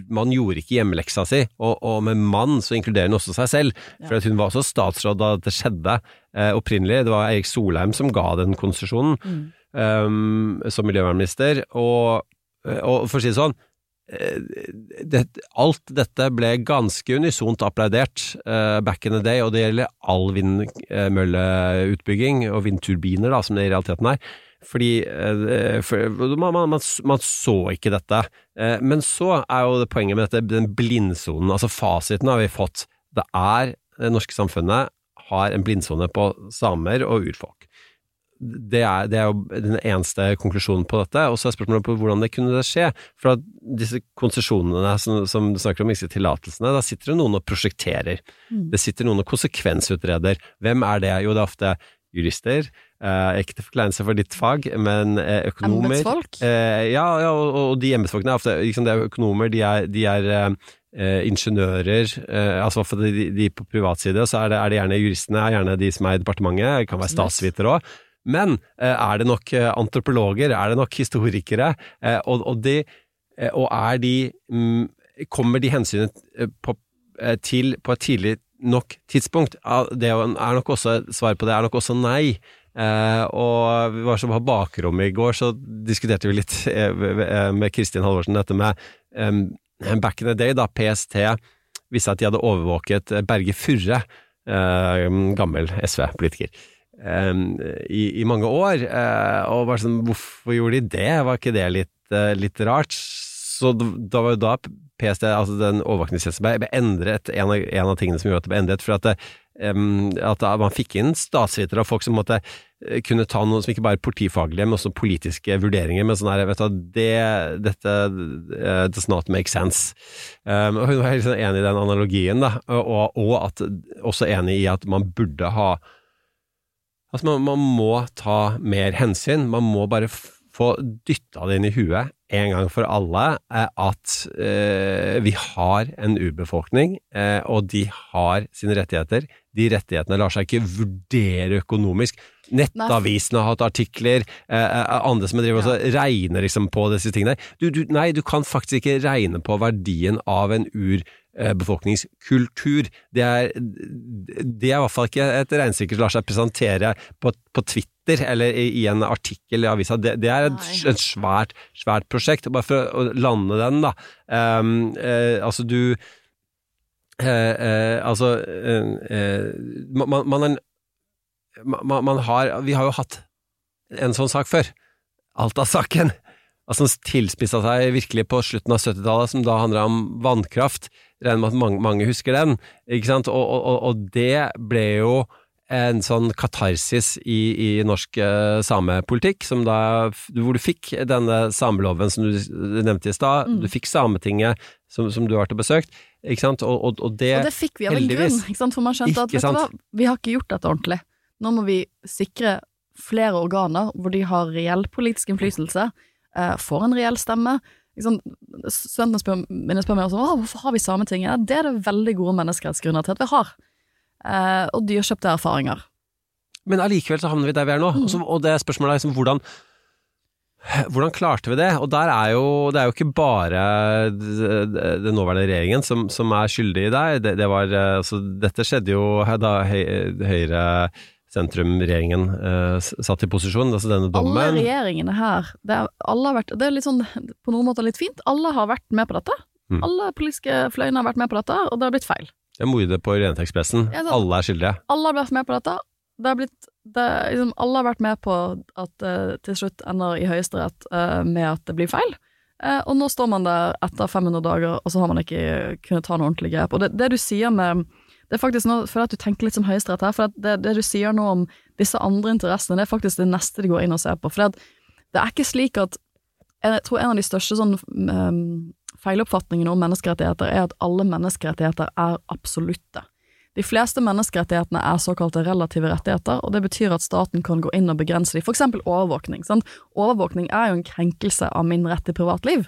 Man gjorde ikke hjemmeleksa si, og, og med mann så inkluderer hun også seg selv. For at hun var også statsråd da dette skjedde eh, opprinnelig. Det var Erik Solheim som ga den konsesjonen um, som miljøvernminister. Og, og for å si det sånn det, alt dette ble ganske unisont applaudert uh, back in the day, og det gjelder all vindmølleutbygging og vindturbiner, da, som det i realiteten er. Fordi eh, for, man, man, man, så ikke dette. Eh, men så er jo det poenget med dette, den blindsonen, altså fasiten har vi fått. Det er det norske samfunnet har en blindsone på samer og urfolk. Det er, det er jo den eneste konklusjonen på dette. Og så er spørsmålet på hvordan det kunne skje. For at disse konsesjonene som, som du snakker om, disse tillatelsene, da sitter det noen og prosjekterer. Det sitter noen og konsekvensutreder. Hvem er det? Jo, det er ofte jurister. Eh, ikke til forkleinelse for ditt fag, men eh, økonomer. Embetsfolk? Eh, ja, ja, og, og de embetsfolkene er ofte liksom, det er økonomer, de er, de er eh, eh, ingeniører, eh, altså for de, de på privat side, så er det, er det gjerne juristene, er gjerne de som er i departementet, det kan være statsvitere òg. Men eh, er det nok eh, antropologer, er det nok historikere, eh, og, og, de, og er de mm, Kommer de hensynene på, til på et tidlig nok tidspunkt? Det er nok også Svaret på det er nok også nei. Eh, og vi var som på bakrommet i går, så diskuterte vi litt eh, med Kristin Halvorsen dette med em, Back in the day, da PST visste at de hadde overvåket Berge Furre, eh, gammel SV-politiker, em, i, i mange år. Uh, og bare sånn, hvorfor gjorde de det? Var ikke det litt, uh, litt rart? Så da var jo da PST, altså den overvåkningstjenesten, ble, endret, en av, en av tingene som gjorde at det ble endret, for at, det, em, at man fikk inn statsvitere og folk som måtte eh, kunne ta noe som ikke bare er politifaglige, men også politiske vurderinger. Men sånn her, vet du, det, dette eh, does not make sense. Um, hun var helt sånn enig i den analogien, da, og, og at, også enig i at man burde ha Altså, man, man må ta mer hensyn. Man må bare få dytta det inn i huet en gang for alle eh, at eh, vi har en urbefolkning, eh, og de har sine rettigheter. De rettighetene lar seg ikke vurdere økonomisk. Nettavisene har hatt artikler, eh, eh, andre som driver også regner liksom på disse tingene. Du, du, nei, du kan faktisk ikke regne på verdien av en urbefolkningskultur. Det er, det er i hvert fall ikke et regnestykke som lar seg presentere på, på Twitter eller i, i en artikkel i avisa. Det, det er et, et svært, svært prosjekt. Bare for å lande den, da. Um, uh, altså, du uh, uh, Altså eh, eh, man, man, er- man, man har Vi har jo hatt en sånn sak før. Alta-saken. Altså, tilspissa seg virkelig på slutten av 70-tallet, som da handla om vannkraft. Regner med at mange, mange husker den. Ikke sant? Og, og, og- og det ble jo en sånn katarsis i, i norsk eh, samepolitikk, som da, hvor du fikk denne sameloven som du nevnte i stad. Du fikk Sametinget, som, som du har til besøkt. Ikke sant? Og, og, og det, Og det fikk vi av en grunn, ikke sant? for man skjønte at hva, vi har ikke gjort dette ordentlig. Nå må vi sikre flere organer hvor de har reell politisk innflytelse, eh, får en reell stemme. Sant? Studentene spør, mine spør meg også hvorfor har vi Sametinget. Ja, Det er det veldig gode menneskerettsgrunner til at vi har. Eh, og dyrkjøpte erfaringer. Men allikevel så havner vi der vi er nå. Og så- Og det spørsmålet er liksom hvordan hvordan klarte vi det? Og der er jo, det er jo ikke bare den nåværende regjeringen som, som er skyldig i det. det, det var, eh, altså, dette skjedde jo da høy- Høyre sentrum-regjeringen eh, satt i posisjon, altså denne dommen Alle regjeringene her, det er, har vært, det er litt sånn, på noen måter litt fint, alle har vært med på dette. Mm. Alle politiske fløyene har vært med på dette, og det har blitt feil. Det er mordet på Orientekspressen. Ja. Alle er skyldige. alle har vært med på dette. Det har blitt, det, liksom, alle har vært med på at det til slutt ender i Høyesterett uh, med at det blir feil. Uh, og nå står man der etter 500 dager, og så har man ikke kunnet ta noe ordentlig grep. Og det, det du sier med Det er faktisk nå, føler at du tenker litt som Høyesterett her, for det, det du sier nå om disse andre interessene, det er faktisk det neste de går inn og ser på. For det, det er ikke slik at Jeg tror en av de største sånn um, feiloppfatningene om menneskerettigheter er at alle menneskerettigheter er absolutte. De fleste menneskerettighetene er såkalte relative rettigheter, og det betyr at staten kan gå inn og begrense dem, eksempel overvåkning. Sant? Overvåkning er jo en krenkelse av min rett til privatliv.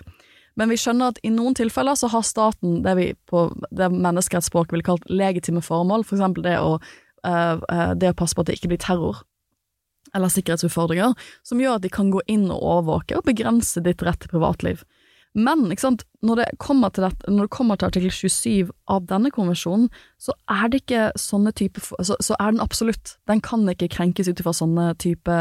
Men vi skjønner at i noen tilfeller så har staten det vi på det menneskerettsspråket ville kalt legitime formål, for eksempel det å, eh, eh, det å passe på at det ikke blir terror eller sikkerhetsutfordringer, som gjør at de kan gå inn og overvåke og begrense ditt rett til privatliv. Men når, det kommer til dette, når det kommer til artikkel 27 av denne konvensjonen, så er det ikke sånne type så, så er den absolutt. Den kan ikke krenkes ut ifra sånne type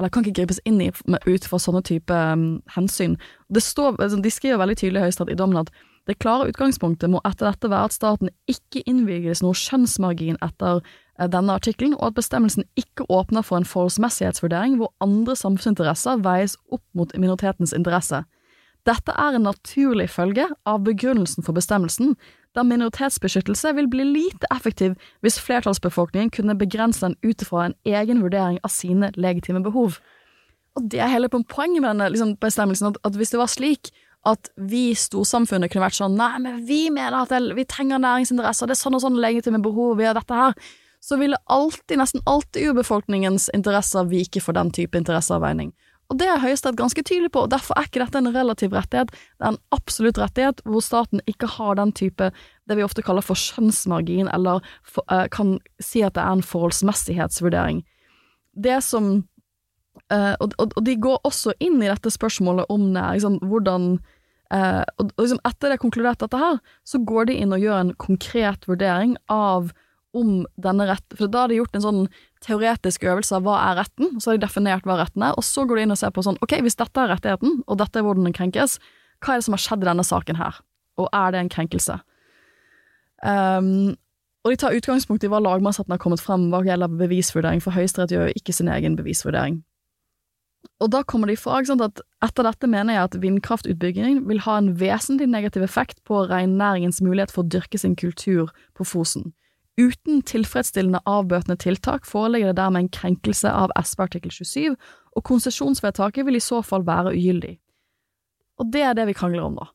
Eller kan ikke gripes inn i ut fra sånne type um, hensyn. Står, altså, de skriver veldig tydelig i Høyesterett i dommen at det klare utgangspunktet må etter dette være at staten ikke innvilges noe skjønnsmargin etter eh, denne artikkelen, og at bestemmelsen ikke åpner for en forholdsmessighetsvurdering hvor andre samfunnsinteresser veies opp mot minoritetens interesse. Dette er en naturlig følge av begrunnelsen for bestemmelsen, der minoritetsbeskyttelse vil bli lite effektiv hvis flertallsbefolkningen kunne begrense den ut fra en egen vurdering av sine legitime behov. Og det er hele poenget med denne liksom, bestemmelsen, at, at hvis det var slik at vi storsamfunnet kunne vært sånn Nei, men vi mener at det, vi trenger næringsinteresser, det er sånn og sånn legitime behov, vi har dette her. Så ville alltid, nesten alltid urbefolkningens interesser vike for den type interesseavveining. Og det er Høyesterett ganske tydelig på, og derfor er ikke dette en relativ rettighet, det er en absolutt rettighet hvor staten ikke har den type det vi ofte kaller for skjønnsmargin, eller for, uh, kan si at det er en forholdsmessighetsvurdering. Det som uh, og, og, de går også inn i dette spørsmålet om det, liksom, hvordan uh, og, og liksom etter det er konkludert dette her, så går de inn og gjør en konkret vurdering av om denne rett For da har de gjort en sånn teoretisk øvelser hva er retten, så har de definert hva retten er, og så går de inn og ser på sånn ok, hvis dette er rettigheten, og dette er hvordan den krenkes, hva er det som har skjedd i denne saken her, og er det en krenkelse? Um, og de tar utgangspunkt i hva lagmannsretten har kommet frem hva gjelder bevisvurdering, for Høyesterett gjør jo ikke sin egen bevisvurdering. Og da kommer de fra sant, at etter dette mener jeg at vindkraftutbyggingen vil ha en vesentlig negativ effekt på reinnæringens mulighet for å dyrke sin kultur på Fosen. Uten tilfredsstillende avbøtende tiltak foreligger det dermed en krenkelse av SB artikkel 27, og konsesjonsvedtaket vil i så fall være ugyldig. Og det er det vi krangler om nå.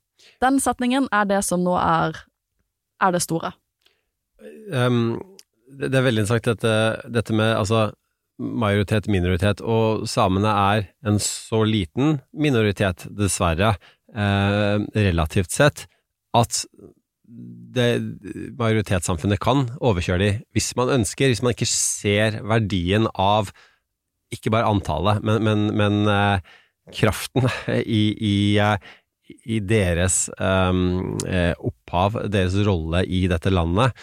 Den setningen er det som nå er, er det store. Um, det, det er veldig interessant dette, dette med altså majoritet, minoritet, og samene er en så liten minoritet, dessverre, eh, relativt sett, at det majoritetssamfunnet kan overkjøre de hvis man ønsker, hvis man ikke ser verdien av ikke bare antallet, men, men, men eh, kraften i, i, uh, i deres um, uh, opphav, deres rolle i dette landet,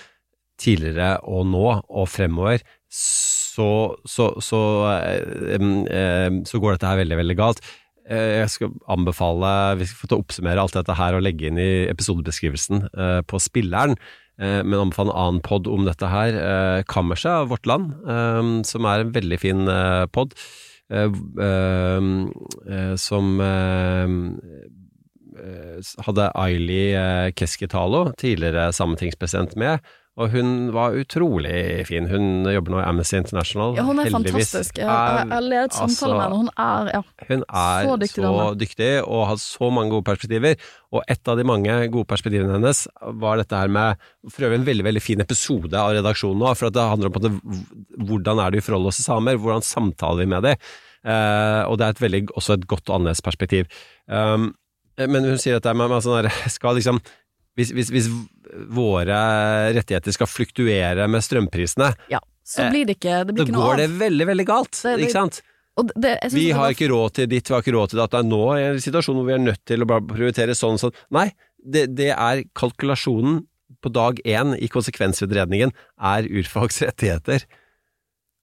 tidligere og nå og fremover, så, så, så, så går dette her veldig, veldig galt. Eh, jeg skal anbefale, vi skal få oppsummere alt dette her og legge inn i episodebeskrivelsen eh, på spilleren, eh, men anbefale en annen pod om dette her, Kammerset av Vårt Land, som er en veldig fin pod, som hadde Aili Keskitalo, tidligere sametingspresident, med, og hun var utrolig fin. Hun jobber nå i Amnesty International. Ja, hun er heldigvis. fantastisk. Jeg har ledet samtaler med henne. Hun er, ja, hun er så dyktig. så dyktig og har så mange gode perspektiver. Og et av de mange gode perspektivene hennes var dette her med For øvrig en veldig veldig fin episode av redaksjonen nå, for at det handler om på en hvordan er det vi forholder oss til samer, hvordan samtaler vi med dem. Eh, og det er et veldig, også et godt og annerledes perspektiv. Um, men hun sier dette med, med sånn her, skal liksom hvis, hvis, hvis våre rettigheter skal fluktuere med strømprisene, Ja, så blir det ikke, det blir ikke noe går det veldig, veldig galt. Det- det- ikke sant? Det, Vi har var- ikke råd til ditt, vi har ikke råd til det. At det er nå i en situasjon hvor vi er nødt til å prioritere sånn og sånn. Nei, det, det er kalkulasjonen på dag én i konsekvensutredningen er urfolks rettigheter.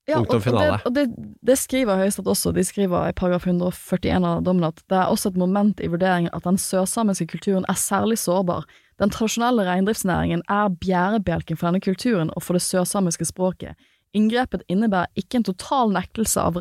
Ja, og. Og, det, det, det skriver Høyesterett også, de skriver i paragraf 141 av dommen at det er også et moment i vurderingen at den sørsamiske kulturen er særlig sårbar. Den tradisjonelle reindriftsnæringen er bjærebjelken for denne kulturen og for det sørsamiske språket. Inngrepet innebærer ikke en total nektelse av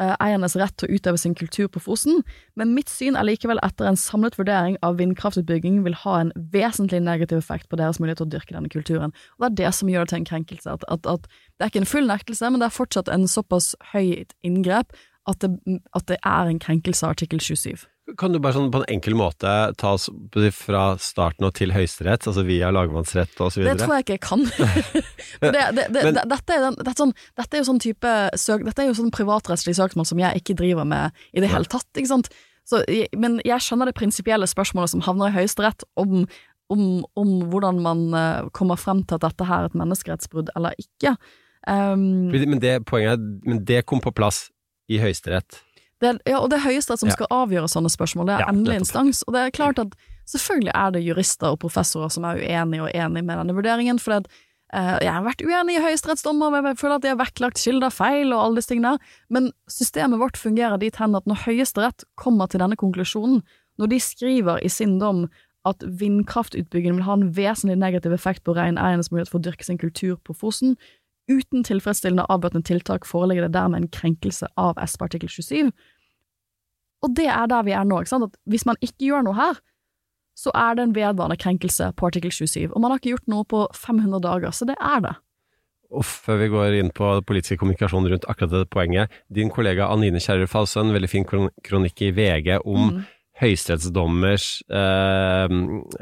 reineiernes rett til å utøve sin kultur på Fosen, men mitt syn er likevel etter en samlet vurdering av vindkraftutbygging vil ha en vesentlig negativ effekt på deres mulighet til å dyrke denne kulturen. Og Det er det som gjør det til en krenkelse. At, at, at det er ikke en full nektelse, men det er fortsatt en såpass høyt inngrep at det, at det er en krenkelse av artikkel 27. Kan du bare sånn på en enkel måte ta oss fra starten og til Høyesterett, altså via lagmannsrett og så Det tror jeg ikke jeg kan. Det, det, det, Men- dette, er den, dette, sånn, dette er jo sånn type søk, Dette er jo sånn privatrettslig søksmål som jeg ikke driver med i det hele tatt, ikke sant. Så, men jeg skjønner det prinsipielle spørsmålet som havner i Høyesterett om, om, om hvordan man eh, kommer frem til at dette her er et menneskerettsbrudd eller ikke. Um, Men det poenget men det kom på plass i Høyesterett. Det, er- ja, og det er Høyesterett som skal avgjøre sånne spørsmål, det er endelig instans. Og det er klart at selvfølgelig er det jurister og professorer som er uenige og enige med denne vurderingen, for det, eh, jeg har vært uenig i høyesterettsdommer, jeg føler at de har vektlagt kilder feil og alle disse tingene, men systemet vårt fungerer dit hen at når Høyesterett kommer til denne konklusjonen, når de skriver i sin dom at vindkraftutbyggingen vil ha en vesentlig negativ effekt på reineiernes mulighet for å dyrke sin kultur på Fosen, uten tilfredsstillende avbøtende tiltak foreligger det dermed en krenkelse av SP artikkel 27. Og det er der vi er nå, ikke sant? At hvis man ikke gjør noe her, så er det en vedvarende krenkelse på artikkel 27. Og man har ikke gjort noe på 500 dager, så det er det. Og før vi går inn på politisk kommunikasjon rundt akkurat det poenget, din kollega Anine Kjærulf hadde også en veldig fin kronikk i VG om Mm. høyesterettsdommers eh,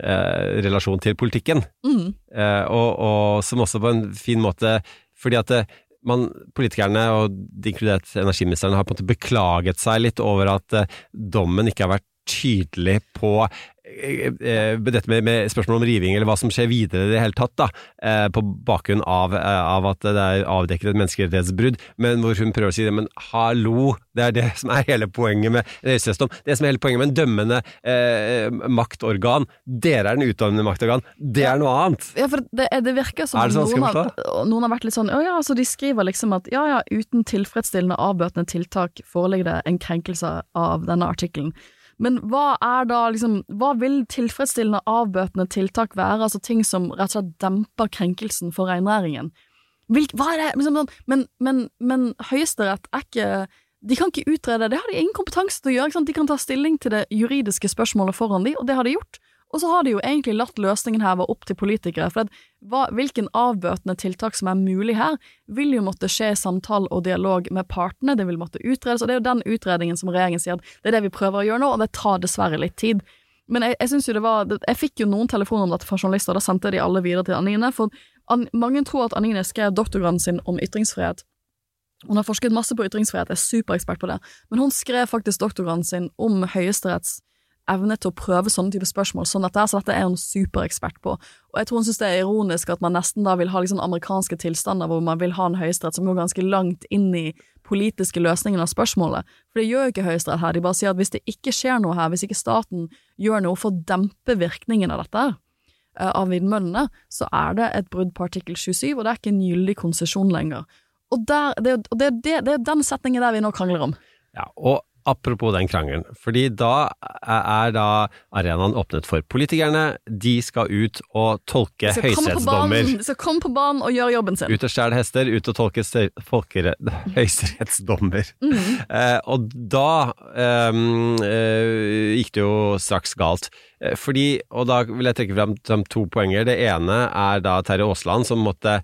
eh, relasjon til politikken, Mm. eh, og, og som også på en fin måte Fordi at det, man, politikerne, og inkludert energiministeren, har på en måte beklaget seg litt over at eh, dommen ikke har vært tydelig på eh, eh, dette med, med spørsmål om riving, eller hva som skjer videre i det hele tatt, da, eh, på bakgrunn av, eh, av at det er avdekket et menneskerettighetsbrudd, men hvor hun prøver å si det, men hallo, det er det som er hele poenget med høyesterettsdom. Det som er hele poenget med en dømmende eh, maktorgan. Dere er den utdannende maktorgan, det er noe annet. Ja, for det, det virker som det så at vanskelig å noen har, noen har vært litt sånn Å ja, så de skriver liksom at ja ja, uten tilfredsstillende avbøtende tiltak foreligger det en krenkelse av denne artikkelen. Men hva er da liksom Hva vil tilfredsstillende avbøtende tiltak være? Altså ting som rett og slett demper krenkelsen for reinnæringen. Hva er det? Liksom, sånn- men men, men Høyesterett er ikke de kan ikke utrede, det har de ingen kompetanse til å gjøre. Ikke sant? De kan ta stilling til det juridiske spørsmålet foran de, og det har de gjort. Og så har de jo egentlig latt løsningen her være opp til politikere, for at hva, hvilken avbøtende tiltak som er mulig her, vil jo måtte skje i samtale og dialog med partene, det vil måtte utredes, og det er jo den utredningen som regjeringen sier at det er det vi prøver å gjøre nå, og det tar dessverre litt tid. Men jeg, jeg synes jo det var Jeg fikk jo noen telefoner om dette fra journalister, og da sendte de alle videre til Anine, for an, mange tror at Anine skrev doktorgraden sin om ytringsfrihet. Hun har forsket masse på ytringsfrihet, er superekspert på det, men hun skrev faktisk doktorgraden sin om Høyesteretts evne til å prøve sånne type spørsmål, sånn at er, så dette er hun superekspert på. Og jeg tror hun synes det er ironisk at man nesten da vil ha liksom amerikanske tilstander hvor man vil ha en høyesterett som går ganske langt inn i politiske løsningen av spørsmålet. For det gjør jo ikke høyesterett her, de bare sier at hvis det ikke skjer noe her, hvis ikke staten gjør noe for å dempe virkningen av dette, eh, av vindmøllene, så er det et brudd på artikkel 27, og det er ikke en gyldig konsesjon lenger. Og, der, det, det, det, det er den setningen der vi nå krangler om. Ja, og apropos den krangelen, fordi da er da arenaen åpnet for politikerne. De skal ut og tolke høyesterettsdommer. så kom på banen og gjør jobben sin. Ut og stjel hester, ut og tolke ste- høyesterettsdommer. Mm. Eh, og da ehm, eh, gikk det jo straks galt. Eh, fordi, og da vil jeg trekke frem to poenger. Det ene er da Terje Aasland som måtte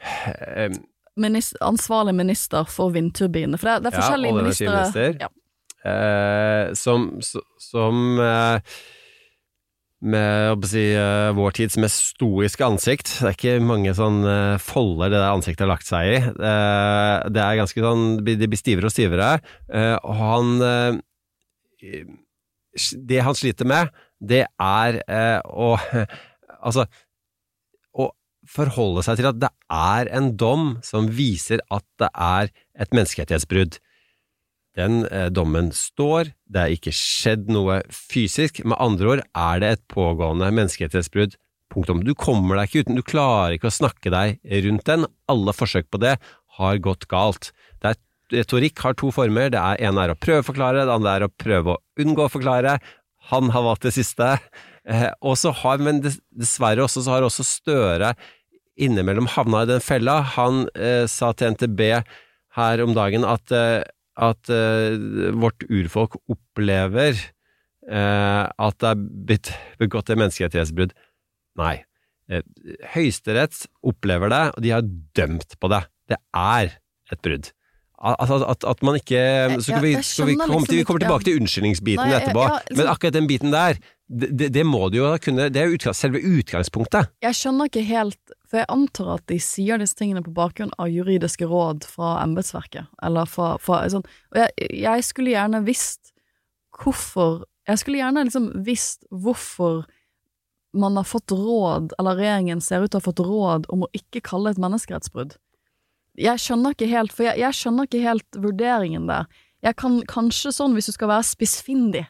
eh, Minis- ansvarlig minister for vindturbinene. For det, det er forskjellige ja, ministre ja. eh, som, som eh, med å si, eh, vår tids mest stoiske ansikt. Det er ikke mange sånn eh, folder det der ansiktet har lagt seg i. Eh, det er ganske sånn Det blir stivere og stivere. Og han Det han sliter med, det er å Altså forholde seg til at det er en dom som viser at det er et menneskerettighetsbrudd. Den eh, dommen står, det er ikke skjedd noe fysisk, med andre ord er det et pågående menneskerettighetsbrudd. Punktum. Du kommer deg ikke uten, du klarer ikke å snakke deg rundt den. Alle forsøk på det har gått galt. Er, retorikk har to former, det er ene er å prøve å forklare, det andre er å prøve å unngå å forklare. Han har valgt det siste. Eh, og så har, men dessverre også, så har også Støre innimellom havna i den fella. Han eh, sa til NTB her om dagen at, eh, at eh, vårt urfolk opplever eh, at det er blitt begått et menneskerettighetsbrudd. Nei. Høyesterett opplever det, og de har dømt på det. Det er et brudd. Al- Altså at, at man ikke Så skal vi, skal vi, komme, til, vi liksom kommer tilbake til unnskyldningsbiten etterpå, liksom- men akkurat den biten der, det, det, det må du jo kunne Det er jo utgang, selve utgangspunktet. Jeg skjønner ikke helt, for jeg antar at de sier disse tingene på bakgrunn av juridiske råd fra embetsverket, eller fra, fra sånn Og jeg, jeg skulle gjerne visst hvorfor Jeg skulle gjerne liksom visst hvorfor man har fått råd, eller regjeringen ser ut til å ha fått råd om å ikke kalle et menneskerettsbrudd. Jeg skjønner ikke helt, for jeg, jeg skjønner ikke helt vurderingen der. Jeg kan kanskje sånn, hvis du skal være spissfindig,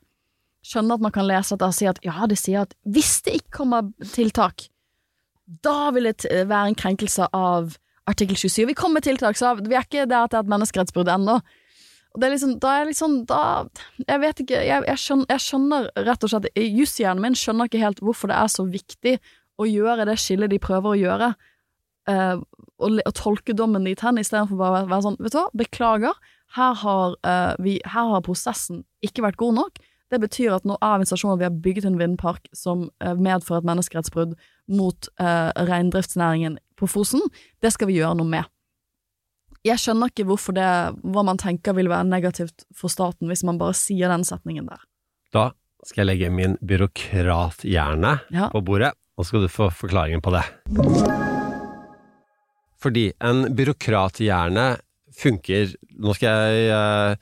skjønne at man kan lese dette og si at ja, det sier at hvis det ikke kommer tiltak, da vil det være en krenkelse av artikkel 27. Vi kommer med så vi er ikke der at det er et menneskerettsbrudd ennå. Det er liksom, da er jeg liksom, da Jeg vet ikke, jeg, jeg, skjønner, jeg skjønner rett og slett Jusshjernen min skjønner ikke helt hvorfor det er så viktig å gjøre det skillet de prøver å gjøre, uh, og, og tolke dommen dit hen, istedenfor bare å være sånn Vet du hva, beklager, her har, uh, vi, her har prosessen ikke vært god nok. Det betyr at nå er stasjon at vi har bygget en vindpark som eh, medfører et menneskerettsbrudd mot eh, reindriftsnæringen på Fosen. Det skal vi gjøre noe med. Jeg skjønner ikke hvorfor det, hva man tenker vil være negativt for staten hvis man bare sier den setningen der. Da skal jeg legge min byråkrathjerne Ja. på bordet, og så skal du få forklaringen på det. Fordi en byråkrathjerne funker Nå skal jeg eh,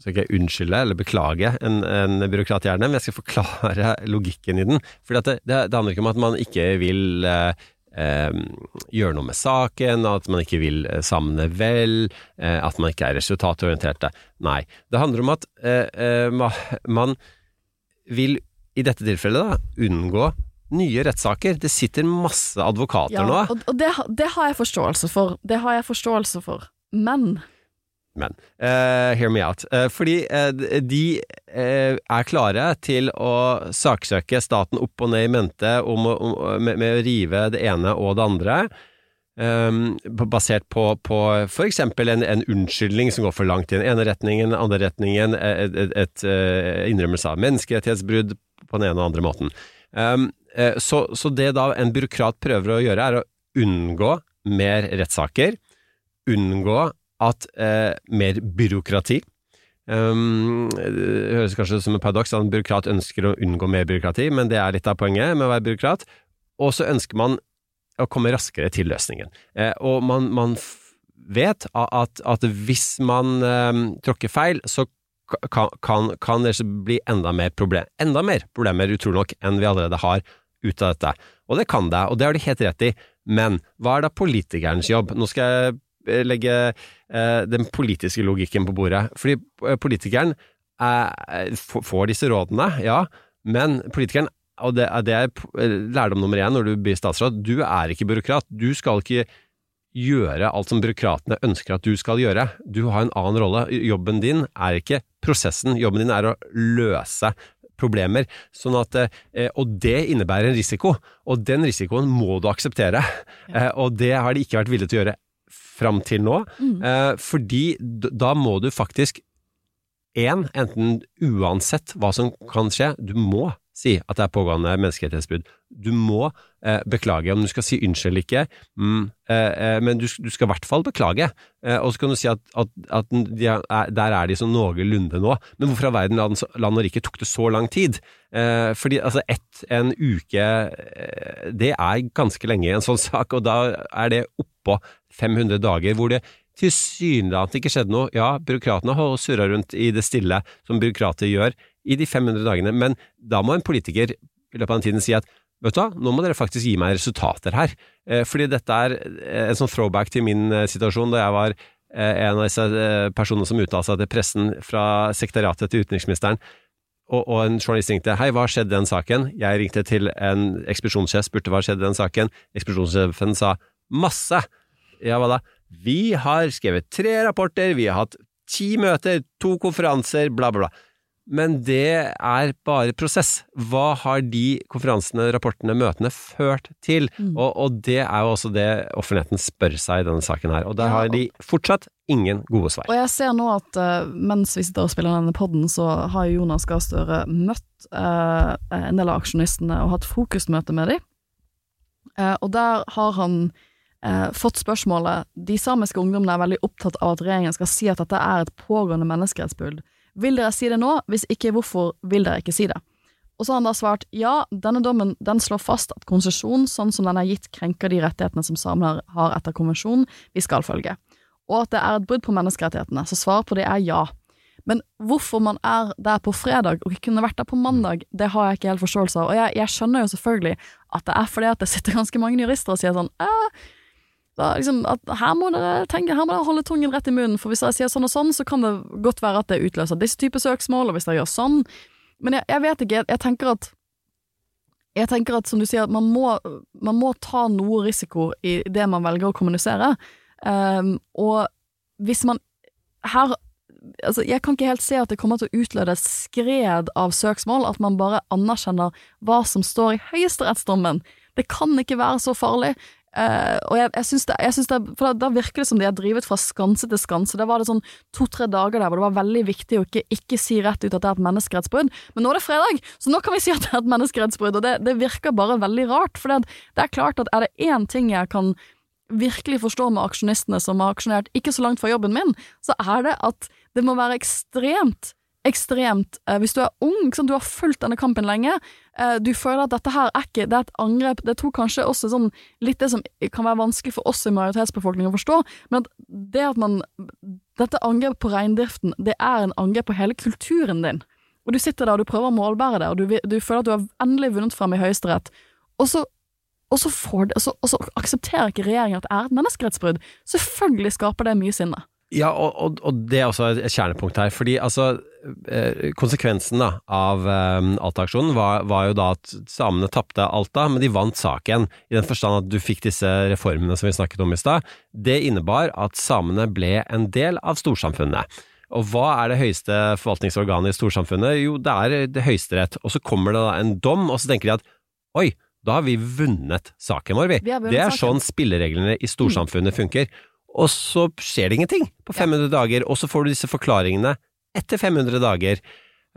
skal ikke jeg unnskylde eller beklage en, en byråkrathjerne, men jeg skal forklare logikken i den. Fordi det, det, det handler ikke om at man ikke vil eh, eh, gjøre noe med saken, at man ikke vil eh, samene vel, eh, at man ikke er resultatorienterte. Nei. Det handler om at eh, eh, man vil i dette tilfellet da, unngå nye rettssaker. Det sitter masse advokater nå. og, og det, det har jeg forståelse for. Det har jeg forståelse for. Men Men uh, hear me out. Uh, fordi uh, de er klare til å saksøke staten opp og ned i mente om, om, med, med å rive det ene og det andre. Um, basert på, på eksempel en, en unnskyldning som går for langt i den ene retningen, den andre retningen, et, et, et innrømmelse av menneskerettighetsbrudd på den ene og andre måten. Um, så, så det da en byråkrat prøver å gjøre, er å unngå mer rettssaker, unngå at eh, mer byråkrati um, Det høres kanskje ut som en paradoks at en byråkrat ønsker å unngå mer byråkrati, men det er litt av poenget med å være byråkrat. Og så ønsker man å komme raskere til løsningen. Eh, og man, man vet at, at hvis man eh, tråkker feil, så kan, kan, kan det bli enda mer, problem, enda mer problemer, utrolig nok, enn vi allerede har ut av dette. Og det kan det, og det har de helt rett i. Men hva er da politikernes jobb? Nå skal jeg legge eh, den politiske logikken på bordet. Fordi eh, politikeren eh, får disse rådene, ja, men politikeren og det, det er lærdom nummer én når du blir statsråd. Du er ikke byråkrat. Du skal ikke gjøre alt som byråkratene ønsker at du skal gjøre. Du har en annen rolle. Jobben din er ikke prosessen, jobben din er å løse problemer. Sånn at, eh, og det innebærer en risiko, og den risikoen må du akseptere. Eh, og det har de ikke vært villige til å gjøre fram til nå, eh, fordi da må du faktisk en, enten uansett hva som kan skje, du må si at det er pågående menneskerettighetsbrudd. Du må eh, beklage, om du skal si unnskyld eller ikke, mm, eh, eh, men du, du skal i hvert fall beklage. Eh, og så kan du si at, at, at de er, der er de sånn noenlunde nå, men hvorfor all verden land, land og rike tok det så lang tid? Eh, fordi altså ett, en uke, eh, det er ganske lenge i en sånn sak, og da er det oppå 500 dager hvor det tilsynelatende ikke skjedde noe. Ja, byråkratene har surra rundt i det stille, som byråkrater gjør, i de 500 dagene, men da må en politiker i løpet av den tiden si at vet du hva, nå må dere faktisk gi meg resultater her. Eh, fordi dette er eh, en sånn throwback til min eh, situasjon da jeg var en av disse personene som uttalte seg til pressen fra sekretariatet til utenriksministeren. Og, en journalist ringte hei, hva skjedde den saken? Jeg ringte til en ekspedisjonssjef, spurte hva skjedde den saken. Ekspedisjonssjefen sa masse. Ja, hva da? Vi har skrevet tre rapporter, vi har hatt ti møter, to konferanser, bla, bla, bla. Men det er bare prosess. Hva har de konferansene, rapportene, møtene ført til? Og, og det er jo også det offentligheten spør seg i denne saken her. Og der har de fortsatt ingen gode svar. Og jeg ser nå at uh, mens vi sitter og spiller denne podden, så har jo Jonas Gahr Støre møtt uh, en del av aksjonistene og hatt fokusmøte med dem. Uh, og der har han eh, fått spørsmålet De samiske ungdommene er veldig opptatt av at regjeringen skal si at dette er et pågående menneskerettsbrudd. Vil dere si det nå? Hvis ikke, hvorfor vil dere ikke si det? Og så har han da svart ja, denne dommen den slår fast at konsesjon, sånn som den er gitt, krenker de rettighetene som samer har- etter konvensjonen vi skal følge og at det er et brudd på menneskerettighetene, så svaret på det er ja. Men hvorfor man er der på fredag og ikke kunne vært der på mandag, det har jeg ikke helt forståelse av. Og jeg, jeg skjønner jo selvfølgelig at det er fordi at det sitter ganske mange jurister og sier sånn eh, da, liksom, at her må dere tenke, her må dere holde tungen rett i munnen, for hvis dere sier sånn og sånn, så kan det godt være at det utløser disse typer søksmål, og hvis dere gjør sånn Men jeg, jeg vet ikke, jeg, jeg tenker at jeg tenker at, som du sier, man må, man må ta noe risiko i det man velger å kommunisere. Um, og hvis man her Altså, jeg kan ikke helt se at det kommer til å utløse skred av søksmål, at man bare anerkjenner hva som står i høyesterettsdommen. Det kan ikke være så farlig. Eh, og jeg, jeg synes det, jeg synes det For da, da virker det som de har drivet fra skanse til skanse. Da var det sånn to-tre dager der hvor det var veldig viktig å ikke, ikke si rett ut at det er et menneskerettsbrudd. Men nå er det fredag, så nå kan vi si at det er et menneskerettsbrudd, og det, det virker bare veldig rart. For det, det er klart at er det én ting jeg kan virkelig forstå med aksjonistene som har aksjonert ikke så langt fra jobben min, så er det at det må være ekstremt ekstremt eh, Hvis du er ung, du har fulgt denne kampen lenge, eh, du føler at dette her er ikke Det er et angrep Det tror kanskje også sånn litt det som kan være vanskelig for oss i majoritetsbefolkningen å forstå, men at det at man Dette angrepet på reindriften, det er en angrep på hele kulturen din. Og du sitter der og du prøver å målbære det, og du, du føler at du har endelig vunnet frem i Høyesterett, og så og så, det, og så, og så aksepterer ikke regjeringen at det er et menneskerettsbrudd. Selvfølgelig skaper det mye sinne. Ja, og, og, og det er også et kjernepunkt her. Fordi altså, eh, konsekvensen da, av eh, Alta-aksjonen var, var jo da at samene tapte Alta, men de vant saken. I den forstand at du fikk disse reformene som vi snakket om i stad. Det innebar at samene ble en del av storsamfunnet. Og hva er det høyeste forvaltningsorganet i storsamfunnet? Jo, det er det Høyesterett. Og så kommer det da en dom, og så tenker de at oi, da har vi vunnet saken vår, vi. Vi det er saken. sånn spillereglene i storsamfunnet funker. Og så skjer det ingenting på 500 dager, og så får du disse forklaringene etter 500 dager.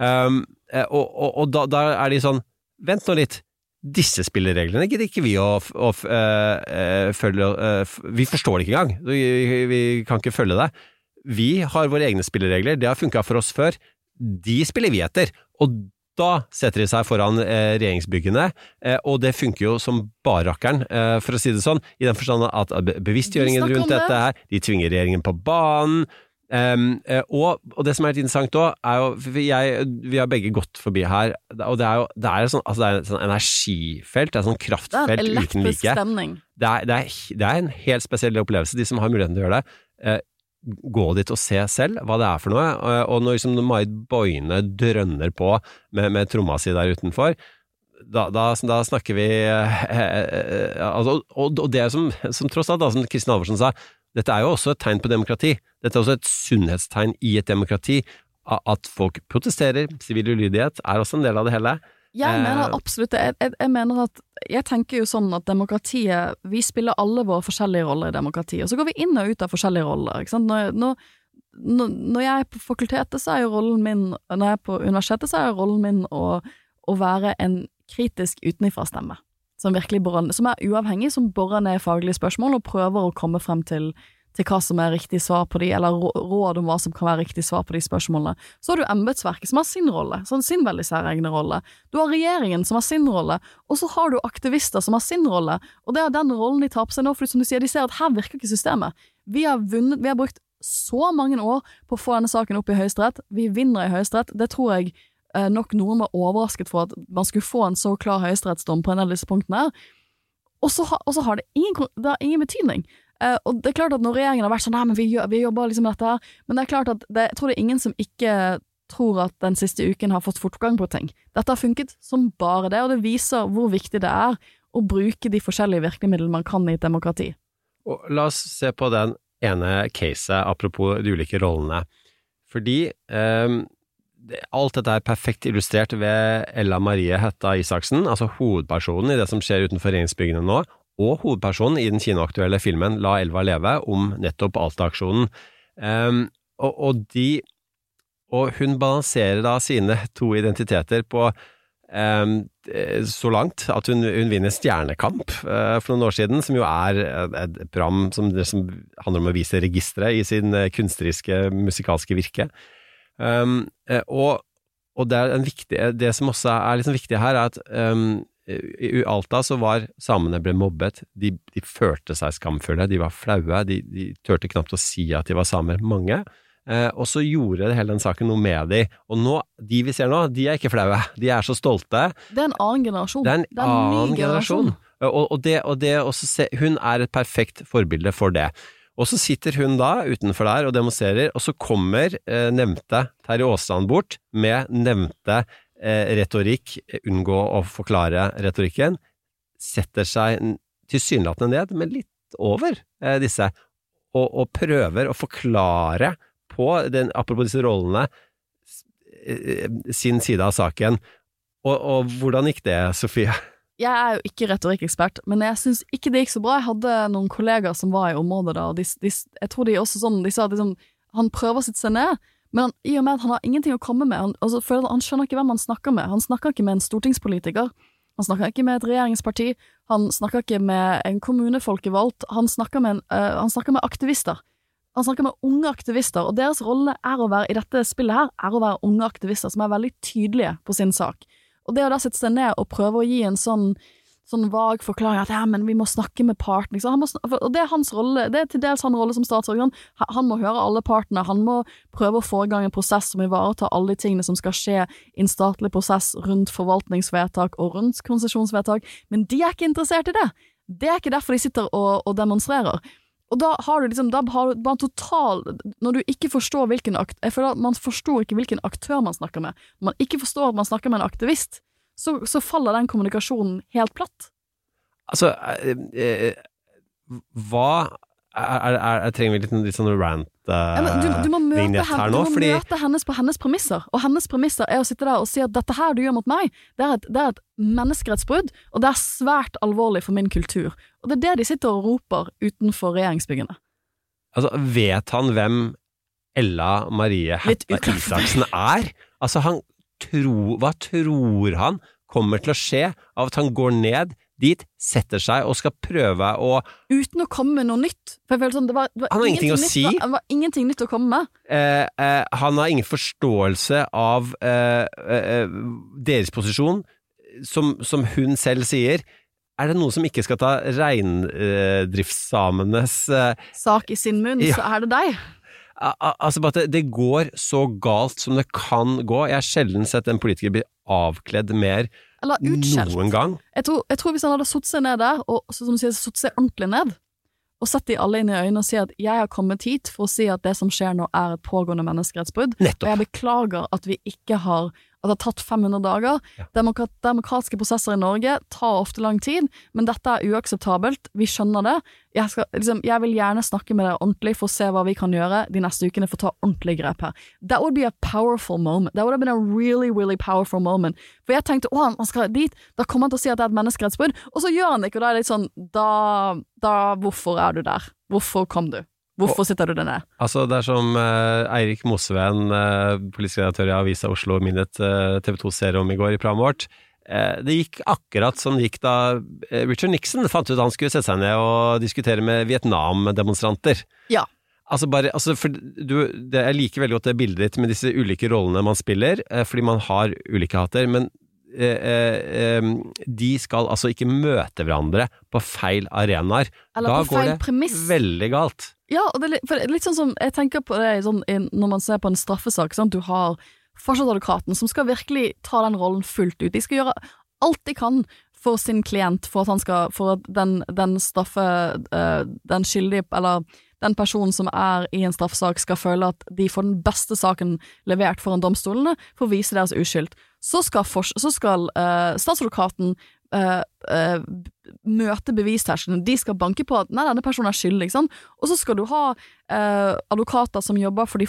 Um, eh, og og, og da, da er de sånn, vent nå litt, disse spillereglene gidder ikke vi å, å eh, eh, følge eh, Vi forstår det ikke engang, vi, vi kan ikke følge det. Vi har våre egne spilleregler, det har funka for oss før. De spiller vi etter. Og da setter de seg foran eh, regjeringsbyggene, eh, og det funker jo som barrakkeren, eh, for å si det sånn, i den forstand at bevisstgjøringen Vi rundt dette her, de tvinger regjeringen på banen. Um, eh, og, og det som er litt interessant òg, er jo for jeg, Vi har begge gått forbi her, og det er jo det er sånn, altså det er et sånn energifelt, det er et sånn kraftfelt en uten like. Det er, det, er, det er en helt spesiell opplevelse. De som har muligheten til å gjøre det, eh, gå dit og se selv hva det er for noe. Eh, Og når liksom Marit Boine drønner på med, med tromma si der utenfor, da, da, da snakker vi eh, eh, altså, og, og det som, som tross alt, da, som Kristin Halvorsen sa, dette er jo også et tegn på demokrati. Dette er også et sunnhetstegn i et demokrati. At folk protesterer, sivil ulydighet er også en del av det hele. Jeg Eh, mener absolutt det. Jeg, jeg, jeg mener at Jeg tenker jo sånn at demokratiet Vi spiller alle våre forskjellige roller i demokratiet, og så går vi inn og ut av forskjellige roller. Ikke sant? Når, når, når, jeg er på fakultetet, så er jo rollen min Når jeg er på universitetet, så er rollen min å, å være en kritisk utenifra-stemme. Som virkelig borer, som er uavhengig, som borer ned faglige spørsmål og prøver å komme frem til til hva som er riktig svar på de, eller råd om hva som kan være riktig svar på de spørsmålene. Så har du embetsverket, som har sin rolle, sånn sin veldig særegne rolle. Du har regjeringen, som har sin rolle, og så har du aktivister, som har sin rolle. Og det er den rollen de tar på seg nå, for som du sier, de ser at her virker ikke systemet. Vi har vunnet, vi har brukt så mange år på å få denne saken opp i Høyesterett. Vi vinner i Høyesterett. Det tror jeg eh, nok noen var overrasket for at man skulle få en så klar høyesterettsdom på en av disse punktene her. Og så, har det ingen, det har ingen betydning. Eh, og det er klart at når regjeringen har vært sånn Nei, men vi, vi jobber liksom med dette her, men det er klart at det, jeg tror det er ingen som ikke tror at den siste uken har fått fortgang på ting. Dette har funket som bare det, og det viser hvor viktig det er å bruke de forskjellige virkemidlene man kan i et demokrati. Og la oss se på den ene caset, apropos de ulike rollene. Fordi eh, alt dette er perfekt illustrert ved Ella Marie Hetta Isaksen, altså hovedpersonen i det som skjer utenfor regjeringsbyggene nå, og hovedpersonen i den kinoaktuelle filmen La elva leve, om nettopp Alta-aksjonen. Um, og, og Og hun balanserer da sine to identiteter på eh, så langt at hun, hun vinner Stjernekamp uh, for noen år siden, som jo er et, program som, som handler om å vise registeret i sin eh, kunstneriske, musikalske virke. Um, og, og det, viktig, det som også er liksom viktig her, er at um, i Alta så var samene ble mobbet, de, de følte seg skamfulle, de var flaue, de, de turte knapt å si at de var samer, mange. Eh, og så gjorde hele den saken noe med de, og nå, de vi ser nå, de er ikke flaue, de er så stolte. Det er en annen generasjon. Det er en ny annen generasjon. Og, og, det, og det også hun er et perfekt forbilde for det. Og så sitter hun da utenfor der og demonstrerer, og så kommer eh, nevnte Terje Aasland bort med nevnte retorikk, unngå å forklare retorikken, setter seg tilsynelatende ned, men litt over eh, disse, og, og prøver å forklare på den, apropos disse rollene, eh, sin side av saken. Og, og hvordan gikk det, Sofie? jeg er jo ikke retorikkekspert, men jeg syns ikke det gikk så bra. Jeg hadde noen kollegaer som var i området da, og de, de, jeg tror de også sånn, de sa at liksom, han prøver å sitte seg ned, men han, i og med at han har ingenting å komme med, han, altså, han skjønner ikke hvem han snakker med. Han snakker ikke med en stortingspolitiker. Han snakker ikke med et regjeringsparti. Han snakker ikke med en kommunefolkevalgt. Han snakker med, øh, han snakker med aktivister. Han snakker med unge aktivister, og deres rolle være, i dette spillet her, er å være unge aktivister som er veldig tydelige på sin sak. Og det å da sette seg ned og prøve å gi en sånn, sånn vag forklaring at ja, men vi må snakke med partene. Og det er hans rolle, det er til dels hans rolle som statsråd. Han- Han må høre alle partene, han må prøve å få i gang en prosess som ivaretar alle de tingene som skal skje i en statlig prosess rundt forvaltningsvedtak og rundt konsesjonsvedtak, men de er ikke interessert i det. Det er ikke derfor de sitter og, og demonstrerer. Og da har du liksom, da har du bare total Når du ikke forstår hvilken akt, Jeg føler at man forstår ikke hvilken aktør man snakker med. Når man ikke forstår at man snakker med en aktivist, så, så faller den kommunikasjonen helt platt. Altså, eh, eh, hva er, er, er, Trenger vi litt, litt sånn rant-vignett men du, her her du må Fordi møte hennes på hennes premisser, og hennes premisser er å sitte der og si at dette her du gjør mot meg, det er et, det er et menneskerettsbrudd, og det er svært alvorlig for min kultur. Og det er det de sitter og roper utenfor regjeringsbyggene. altså, vet han hvem Ella Marie Hætta. Isaksen er? Altså, han tro, hva tror han kommer til å skje av at han går ned dit, setter seg og skal prøve å Uten å komme med noe nytt. For jeg føler sånn, det var, det var Han har ingenting å nytt, si. Det var ingenting nytt å komme med. eh, eh, Han har ingen forståelse av eh, eh, deres posisjon, som, som hun selv sier. Er det noen som ikke skal ta reindriftssamenes eh, Sak i sin munn, Ja. så er det deg. Al- al- Altså bare at det, det går så galt som det kan gå. Jeg har sjelden sett en politiker bli avkledd mer noen gang. Jeg tror, jeg tror hvis han hadde satt seg ned der, og som du sier, satt seg ordentlig ned, og sett de alle inn i øynene og si at jeg har kommet hit for å si at det som skjer nå er et pågående menneskerettsbrudd, og jeg beklager at vi ikke har at det har tatt 500 dager. Demokrat, demokratiske prosesser i Norge tar ofte lang tid, men dette er uakseptabelt. Vi skjønner det. Jeg, skal, liksom, jeg vil gjerne snakke med dere ordentlig for å se hva vi kan gjøre de neste ukene for å ta ordentlig grep her. That would be a powerful moment. That would have been a really, really powerful moment. For jeg tenkte å, han skal dit, da kommer han til å si at det er et menneskerettsbrudd, og så gjør han det ikke, og da er det litt sånn, da, da hvorfor er du der? Hvorfor kom du? Hvorfor sitter du der? Altså, det er som eh, Eirik Mosveen, uh, politisk redaktør i Avisa Oslo, minnet uh, TV 2-serie om i går i programmet vårt. Eh, det gikk akkurat som det gikk da eh, Richard Nixon fant ut at han skulle sette seg ned og diskutere med Vietnam-demonstranter. Ja. Altså bare, altså for du, det, Jeg liker veldig godt det bildet ditt med disse ulike rollene man spiller, eh, fordi man har ulike hater, men eh, eh, de skal altså ikke møte hverandre på feil arenaer. Eller da går det premiss. veldig galt. Ja, og det litt, for det er litt sånn som Jeg tenker på det sånn, når man ser på en straffesak. Sant? Du har forsvarsadvokaten som skal virkelig ta den rollen fullt ut. De skal gjøre alt de kan for sin klient, for at, han skal, for at den, den straffe eh, Den skyldige, eller den personen som er i en straffesak, skal føle at de får den beste saken levert foran domstolene for å vise deres uskyld. Så skal, så skal uh, statsadvokaten eh, møte bevisterskelen. De skal banke på at nei, denne personen er skyldig. Sant? Og så skal du ha uh, advokater som jobber for, de,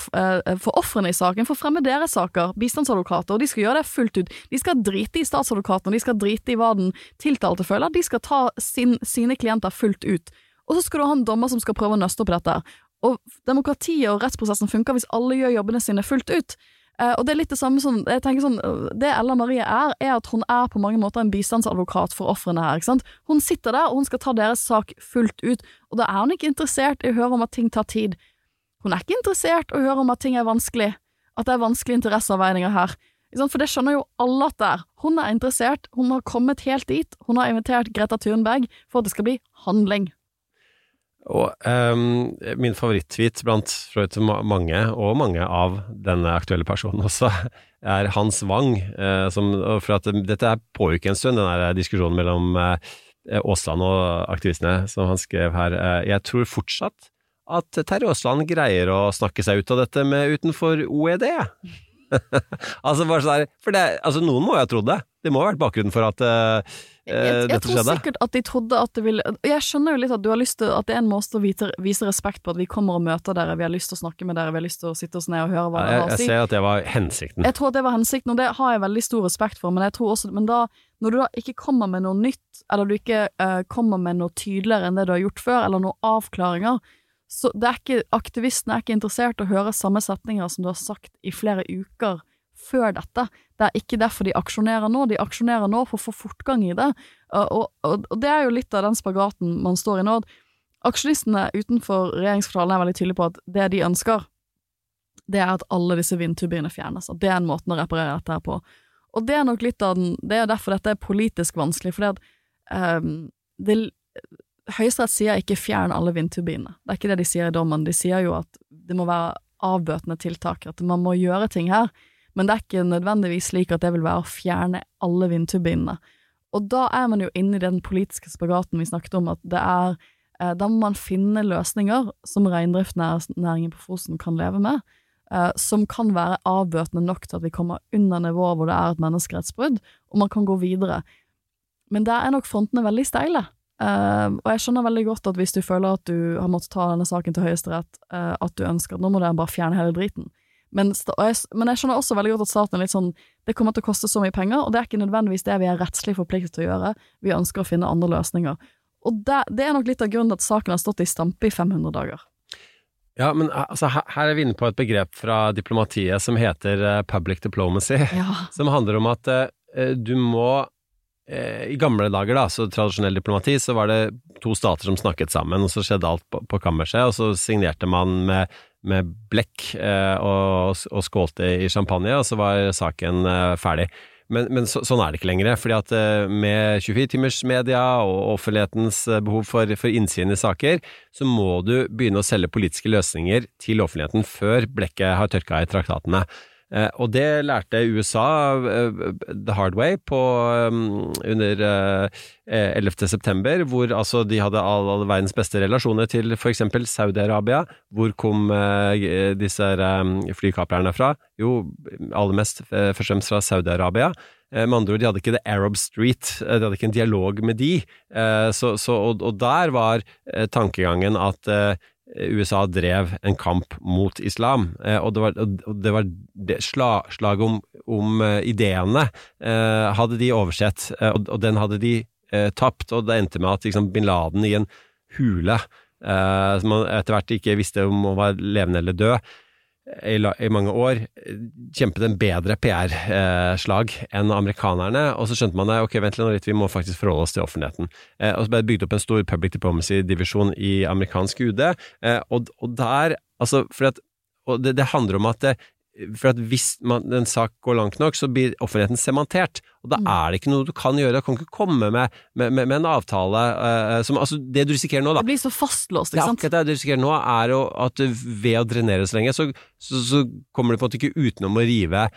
for ofrene i saken, for å fremme deres saker, bistandsadvokater, og de skal gjøre det fullt ut. De skal drite i statsadvokaten, og de skal drite i hva den tiltalte føler. De skal ta sin, sine klienter fullt ut. Og så skal du ha en dommer som skal prøve å nøste opp dette. Og demokratiet og rettsprosessen funker hvis alle gjør jobbene sine fullt ut. Eh, og det er litt det samme som jeg tenker sånn, Det Ella Marie er, er at hun er på mange måter en bistandsadvokat for ofrene her. ikke sant? Hun sitter der, og hun skal ta deres sak fullt ut, og da er hun ikke interessert i å høre om at ting tar tid. Hun er ikke interessert i å høre om at ting er vanskelig, at det er vanskelige interesseavveininger her. For det skjønner jo alle at det er. Hun er interessert, hun har kommet helt dit, hun har invitert Greta Thunberg for at det skal bli handling. Og um, min favoritt-tweet blant mange, og mange av denne aktuelle personen også, er Hans Wang. Uh, som, for at dette er pågikk en stund, den der diskusjonen mellom eh, Aasland og aktivistene, som han skrev her. Uh, jeg tror fortsatt at Terje Aasland greier å snakke seg ut av dette med utenfor OED. altså bare sånn der, for det, altså Noen må jo ha trodd det. Det må ha vært bakgrunnen for at uh, Jeg, jeg tror sikkert at de trodde at det ville Jeg skjønner jo litt at du har lyst til At det er en måte å vite, vise respekt på at vi kommer og møter dere, vi har lyst til å snakke med dere, vi har lyst til å sitte oss ned og høre hva Ja, dere har å si. jeg ser at det var hensikten. Jeg tror det var hensikten, og det har jeg veldig stor respekt for, men jeg tror også Men da, når du da ikke kommer med noe nytt, eller du ikke uh, kommer med noe tydeligere enn det du har gjort før, eller noen avklaringer, så er ikke Aktivistene er ikke interessert i å høre samme setninger som du har sagt i flere uker før dette. Det er ikke derfor de aksjonerer nå, de aksjonerer nå for å få fortgang i det, og, og, og det er jo litt av den spagaten man står i nå. Aksjonistene utenfor regjeringskvartalen er veldig tydelige på at det de ønsker, det er at alle disse vindturbinene fjernes. At det er en måte å reparere dette her på. Og det er nok litt av den Det er derfor dette er politisk vanskelig, fordi at um, det Høyesterett sier ikke fjern alle vindturbinene. Det er ikke det de sier i dommen. De sier jo at det må være avbøtende tiltak, at man må gjøre ting her. Men det er ikke nødvendigvis slik at det vil være å fjerne alle vindturbinene. Og da er man jo inne i den politiske spagaten vi snakket om, at det er eh, Da må man finne løsninger som reindriftsnæringen på Fosen kan leve med, eh, som kan være avbøtende nok til at vi kommer under nivået hvor det er et menneskerettsbrudd, og man kan gå videre. Men der er nok frontene veldig steile. Eh, og jeg skjønner veldig godt at hvis du føler at du har måttet ta denne saken til Høyesterett, uh, at du ønsker at nå må dere bare fjerne hele driten. Men, jeg, men jeg skjønner også veldig godt at staten er litt sånn Det kommer til å koste så mye penger, og det er ikke nødvendigvis det vi er rettslig forpliktet til å gjøre. Vi ønsker å finne andre løsninger. Og det, det er nok litt av grunnen til at saken har stått i stampe i 500 dager. Ja, men altså, her, er vi inne på et begrep fra diplomatiet som heter eh, public diplomacy, Ja. som handler om at uh, du må eh, I gamle dager, da, så tradisjonell diplomati, så var det to stater som snakket sammen, og så skjedde alt på, på kammerset, og så signerte man med, med blekk eh, og, og skålte i champagne, og så var saken eh, ferdig. Men, men så, sånn er det ikke lenger, fordi at eh, med 24-timers media og offentlighetens eh, behov for, for innsyn i saker, så må du begynne å selge politiske løsninger til offentligheten før blekket har tørka i traktatene. Eh, og det lærte USA eh, the hard way på, um, under eh, 11. september, hvor altså de hadde all, all verdens beste relasjoner til eksempel Saudi-Arabia. Hvor kom eh, disse um, flykaprerne fra? Jo, aller mest eh, først og fremst fra Saudi-Arabia. Eh, Med andre ord, de hadde ikke The Arab Street, eh, de hadde ikke en dialog med de. Eh, Så, så, og, og der var eh, tankegangen at eh, USA drev en kamp mot islam, eh, og det var, og det var det sla, slaget om, om eh, ideene eh, hadde de oversett, og, og den hadde de tapt, og det endte med at liksom, bin Laden i en hule, som man etter hvert ikke visste om å være levende eller død, i, i mange år, eh, kjempet en bedre PR-slag enn amerikanerne, og så skjønte man det, ok, vent litt, vi må faktisk forholde oss til offentligheten. Eh, og så ble det bygd opp en stor public diplomacy-divisjon i amerikansk UD, eh, og, og der, altså, for at, og det, det handler om at det, for at hvis man, en sak går langt nok, så blir offentligheten sementert, og da er det ikke noe du kan gjøre, du kan ikke komme med, med, med, med en avtale uh, som, altså det du risikerer nå da, Det blir så fastlåst, ikke sant? akkurat det du risikerer nå, er jo at ved å drenere så lenge, så, så, så kommer du på en måte ikke utenom å rive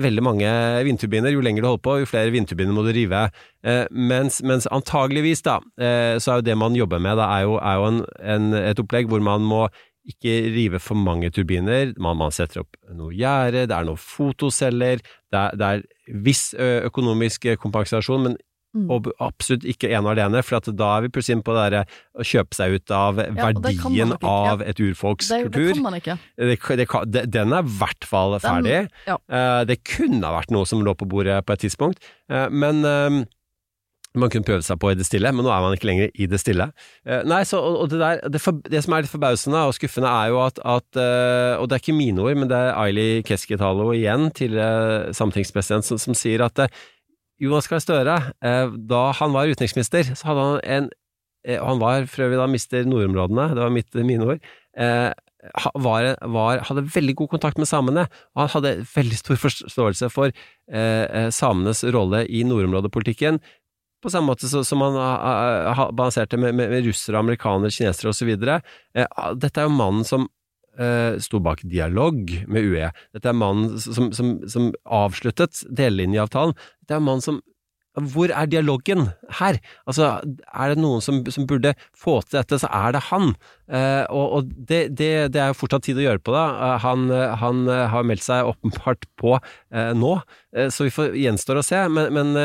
veldig mange vindturbiner. Jo lenger du holder på, jo flere vindturbiner må du rive. Eh, mens, mens antageligvis, da, eh, så er jo det man jobber med, da, er jo, er jo en, en, et opplegg hvor man må ikke rive for mange turbiner, man, man setter opp noe gjerde, det er noen fotoceller, det er, det er viss økonomisk kompensasjon, men Mm. og absolutt ikke ene og alene, for da er vi plutselig inne på det å kjøpe seg ut av man verdien ikke, ja. av et urfolks Det, det kan man ikke. Det, det, kan- den er i hvert fall ferdig. ja. Eh, det kunne ha vært noe som lå på bordet på et tidspunkt, eh, men man kunne prøve seg på i det stille, men nå er man ikke lenger i det stille. Uh, nei, så, og, og det, der, det, for, det som er litt forbausende og skuffende, er jo at, at uh, Og det er ikke mine ord, men det er Aili Keskitalo igjen, tidligere sametingspresident, som, som sier at eh, Jonas Gahr Støre, da han var utenriksminister, så hadde han en Han var for øvrig da mister nordområdene, det var mitt, mine ord. Var, var, hadde veldig god kontakt med samene, og han hadde veldig stor forståelse for eh, samenes rolle i nordområdepolitikken. På samme måte som ah, balanserte med, med, med russere, amerikanere, kinesere osv. Eh, dette er jo mannen som eh, sto bak dialog med UE. Dette er mannen som, som, som avsluttet delelinjeavtalen. Dette er mannen som hvor er dialogen her? Altså, er det noen som, som burde få til dette, så er det han. Eh, og, og det, det, det, er jo fortsatt tid å gjøre på det. Eh, han, han har meldt seg åpenbart på eh, nå, eh, så vi får gjenstår å se. Men, men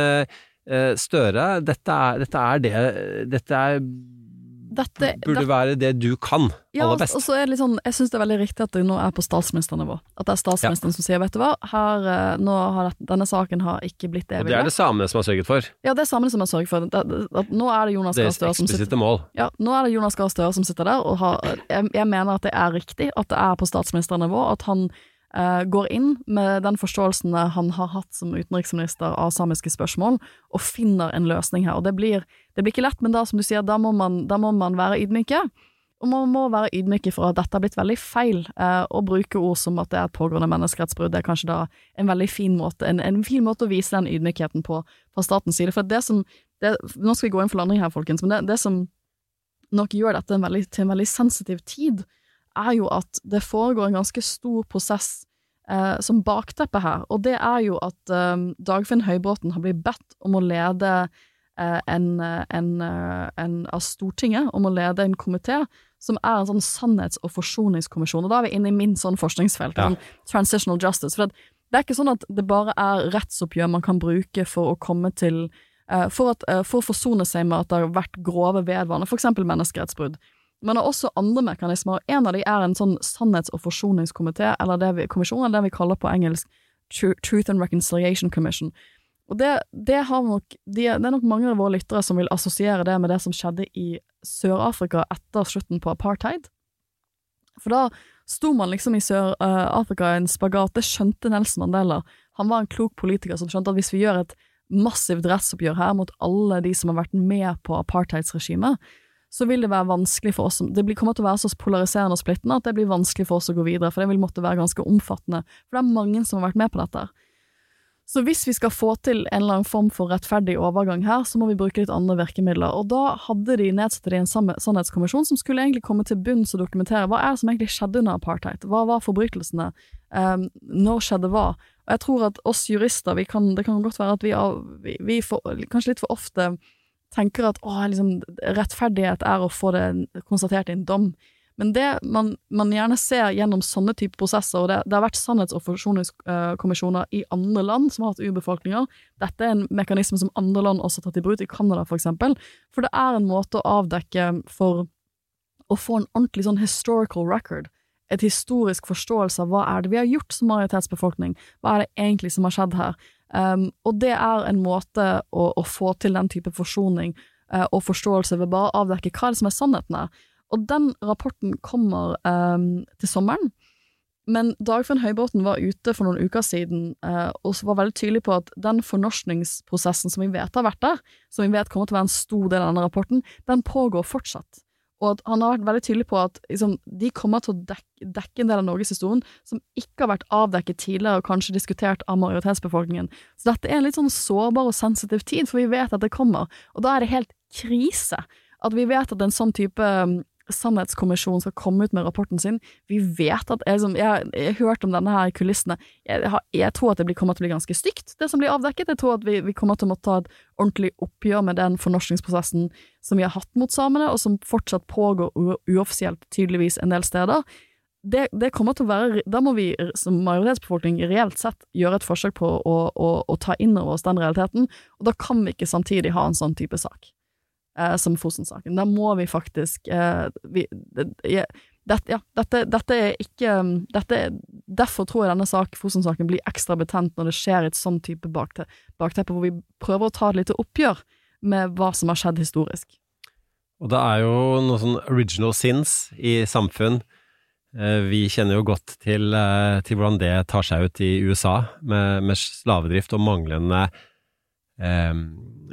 Støre, dette er, dette er det Dette er Dette, burde være det du kan ja, aller best. og så er det litt sånn, jeg syns det er veldig riktig at det nå er på statsministernivå. At det er statsministeren som sier 'vet du hva, her, eh, har det, denne saken har ikke blitt det jeg Og det er det samene som har sørget for. Ja, det er samene som har sørget for det. det. Nå er det Jonas Gahr Støre som sitter mål. ja, nå er det Jonas Gahr Støre som sitter der, og har, jeg, jeg mener at det er riktig at det er på statsministernivå, at han eh, går inn med den forståelsen han har hatt som utenriksminister av samiske spørsmål, og finner en løsning her. Og det blir, det blir ikke lett, men da, som du sier, da må man, da må man være ydmyke. Og man må være ydmyke for at dette har blitt veldig feil. Eh, å bruke ord som at det er et pågående menneskerettsbrudd, er kanskje da en veldig fin måte, en, en fin måte å vise den ydmykheten på fra statens side. For det som det, Nå skal vi gå inn for landing her, folkens, men det, det som nok gjør dette en veldig, til en veldig sensitiv tid, er jo at det foregår en ganske stor prosess eh, som bakteppe her, og det er jo at eh, Dagfinn Høybråten har blitt bedt om å lede eh, en, en, eh, en av Stortinget, om å lede en komité som er en sånn sannhets- og forsoningskommisjon, og da er vi inne i min sånn forskningsfelt, Ja. transitional justice, for det, det er ikke sånn at det bare er rettsoppgjør man kan bruke for å komme til eh, for, at, eh, for å forsone seg med at det har vært grove vedvarende, eksempel menneskerettsbrudd. Men det er også andre mekanismer, en av de er en sånn sannhets- og forsoningskomité, eller det vi, kommisjon, eller det vi kaller på engelsk Truth and Reconciliation Commission. Og det, det, nok, de, det er nok mange av våre lyttere som vil assosiere det med det som skjedde i Sør-Afrika etter slutten på apartheid. For da sto man liksom i Sør-Afrika i en spagat, det skjønte Nelson Mandela. Han var en klok politiker som skjønte at hvis vi gjør et massivt rettsoppgjør her mot alle de som har vært med på apartheidsregimet, så vil det være vanskelig for oss Det kommer til å være så polariserende og splittende at det blir vanskelig for oss å gå videre, for det vil måtte være ganske omfattende, for det er mange som har vært med på dette. Så hvis vi skal få til en eller annen form for rettferdig overgang her, så må vi bruke litt andre virkemidler, og da hadde de nedsatt de en sannhetskommisjon som skulle egentlig komme til bunns og dokumentere hva er det som egentlig skjedde under apartheid, hva var forbrytelsene, um, når skjedde hva? Og jeg tror at oss jurister, kan, det kan godt være at vi, vi, vi for, kanskje litt for ofte tenker at å, liksom, rettferdighet er å få det konstatert i en dom. Men det man, man gjerne ser gjennom sånne typer prosesser, og det, det har vært sannhets- og forsoningskommisjoner i andre land som har hatt urbefolkninger, dette er en mekanisme som andre land også har tatt i bruk, i Canada for eksempel, for det er en måte å avdekke for å få en ordentlig sånn historical record, et historisk forståelse av hva er det vi har gjort som majoritetsbefolkning, hva er det egentlig som har skjedd her, um, og det er en måte å, å få til den type forsoning uh, og forståelse ved bare å avdekke hva er som er sannheten her. Og den rapporten kommer um, til sommeren, men Dagfinn Høybråten var ute for noen uker siden uh, og var veldig tydelig på at den fornorskningsprosessen som vi vet har vært der, som vi vet kommer til å være en stor del av denne rapporten, den pågår fortsatt. Og at han har vært veldig tydelig på at liksom, de kommer til å dekke, dekke en del av norgeshistorien som ikke har vært avdekket tidligere og kanskje diskutert av majoritetsbefolkningen. Så dette er en litt sånn sårbar og sensitiv tid, for vi vet at det kommer, og da er det helt krise at vi vet at en sånn type um, sannhetskommisjon skal komme ut med rapporten sin. Vi vet at jeg, jeg, jeg har hørt om denne her kulissene. Jeg, jeg tror at det kommer til å bli ganske stygt, det som blir avdekket. Jeg tror at vi, vi kommer til å måtte ta et ordentlig oppgjør med den fornorskningsprosessen som vi har hatt mot samene, og som fortsatt pågår uoffisielt, tydeligvis, en del steder. Det, det, kommer til å være Da må vi som majoritetsbefolkning reelt sett gjøre et forsøk på å, å, å ta inn over oss den realiteten, og da kan vi ikke samtidig ha en sånn type sak eh, som Fosen-saken. Da må vi faktisk eh, vi, det, dette, ja, dette, dette, er ikke dette, Derfor tror jeg denne sak, Fosen-saken blir ekstra betent når det skjer et sånn type bakte, bakteppe, hvor vi prøver å ta et lite oppgjør med hva som har skjedd historisk. Og det er jo noe sånn original sins i samfunn. Eh, Vi kjenner jo godt til, eh, til hvordan det tar seg ut i USA, med, med slavedrift og manglende eh,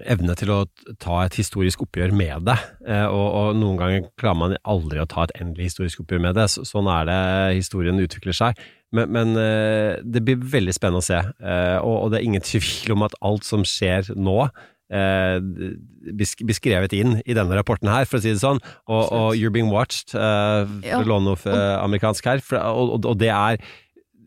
evne til å ta et historisk oppgjør med det. Eh, og, og noen ganger klarer man aldri å ta et endelig historisk oppgjør med det. Så, sånn er det historien utvikler seg. Men, men eh, det blir veldig spennende å se, eh, og, og det er ingen tvil om at alt som skjer nå, eh, skrevet inn i denne rapporten her, for å si det sånn, og, og You're Being Watched, for å låne noe amerikansk her, og, og det er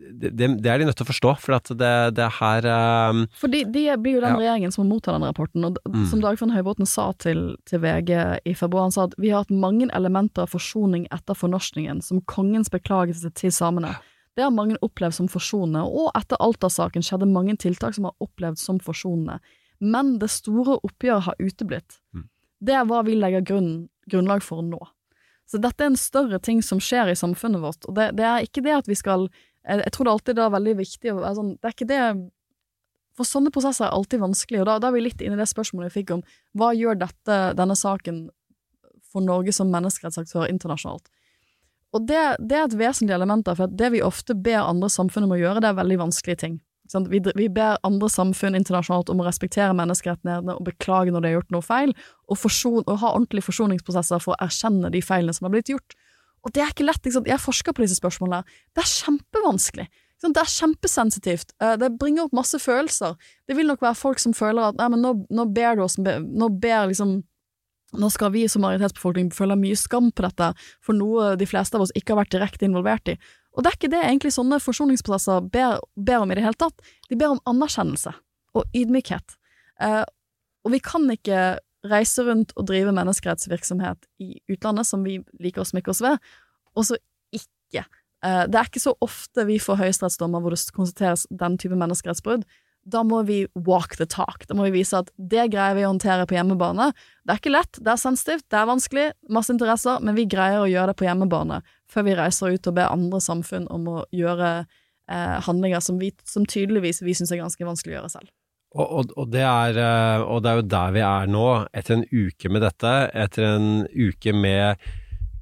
det, det er de nødt til å forstå, for at det, det her um, For de, de blir jo den Ja. regjeringen som mottar den rapporten, og Mm. som Dagfinn Høybråten sa til, til VG i februar, han sa at vi har hatt mange elementer av forsoning etter fornorskningen, som kongens beklagelse til samene. Det har mange opplevd som forsonende, og etter Alta-saken skjedde mange tiltak som har opplevd som forsonende. Men det store oppgjøret har uteblitt. Mm. Det er hva vi legger grunn, grunnlag for nå. Så dette er en større ting som skjer i samfunnet vårt, og det, det er ikke det at vi skal jeg, jeg tror det alltid er veldig viktig å være sånn Det er ikke det For sånne prosesser er alltid vanskelig, og da, da er vi litt inne i det spørsmålet vi fikk om hva gjør dette, denne saken for Norge som menneskerettsaktør internasjonalt? Og det, det er et vesentlig element der, for det vi ofte ber andre samfunn om å gjøre, det er veldig vanskelige ting. Ikke? Vi, vi ber andre samfunn internasjonalt om å respektere menneskerettighetene og beklage når de har gjort noe feil, og, forson, og ha ordentlige forsoningsprosesser for å erkjenne de feilene som har blitt gjort. Og det er ikke lett. Ikke? Jeg forsker på disse spørsmålene. Det er kjempevanskelig. Det er kjempesensitivt. Eh, Det bringer opp masse følelser. Det vil nok være folk som føler at nei, nå, nå ber du oss Nå ber liksom nå skal vi som majoritetsbefolkning føle mye skam på dette for noe de fleste av oss ikke har vært direkte involvert i. Og det er ikke det egentlig sånne forsoningsprosesser ber, ber om i det hele tatt. De ber om anerkjennelse og ydmykhet. Eh, og vi kan ikke reise rundt og drive menneskerettsvirksomhet i utlandet, som vi liker å smykke oss ved, og så ikke. Eh, det er ikke så ofte vi får høyesterettsdommer hvor det konstateres den type menneskerettsbrudd. Da må vi walk the talk. Da må vi vise at det greier vi å håndtere på hjemmebane. Det er ikke lett, det er sensitivt, det er vanskelig, masse interesser, men vi greier å gjøre det på hjemmebane før vi reiser ut og ber andre samfunn om å gjøre eh, handlinger som, vi, som tydeligvis vi syns er ganske vanskelig å gjøre selv. Og, og, og, det er, eh, og det er jo der vi er nå, etter en uke med dette, etter en uke med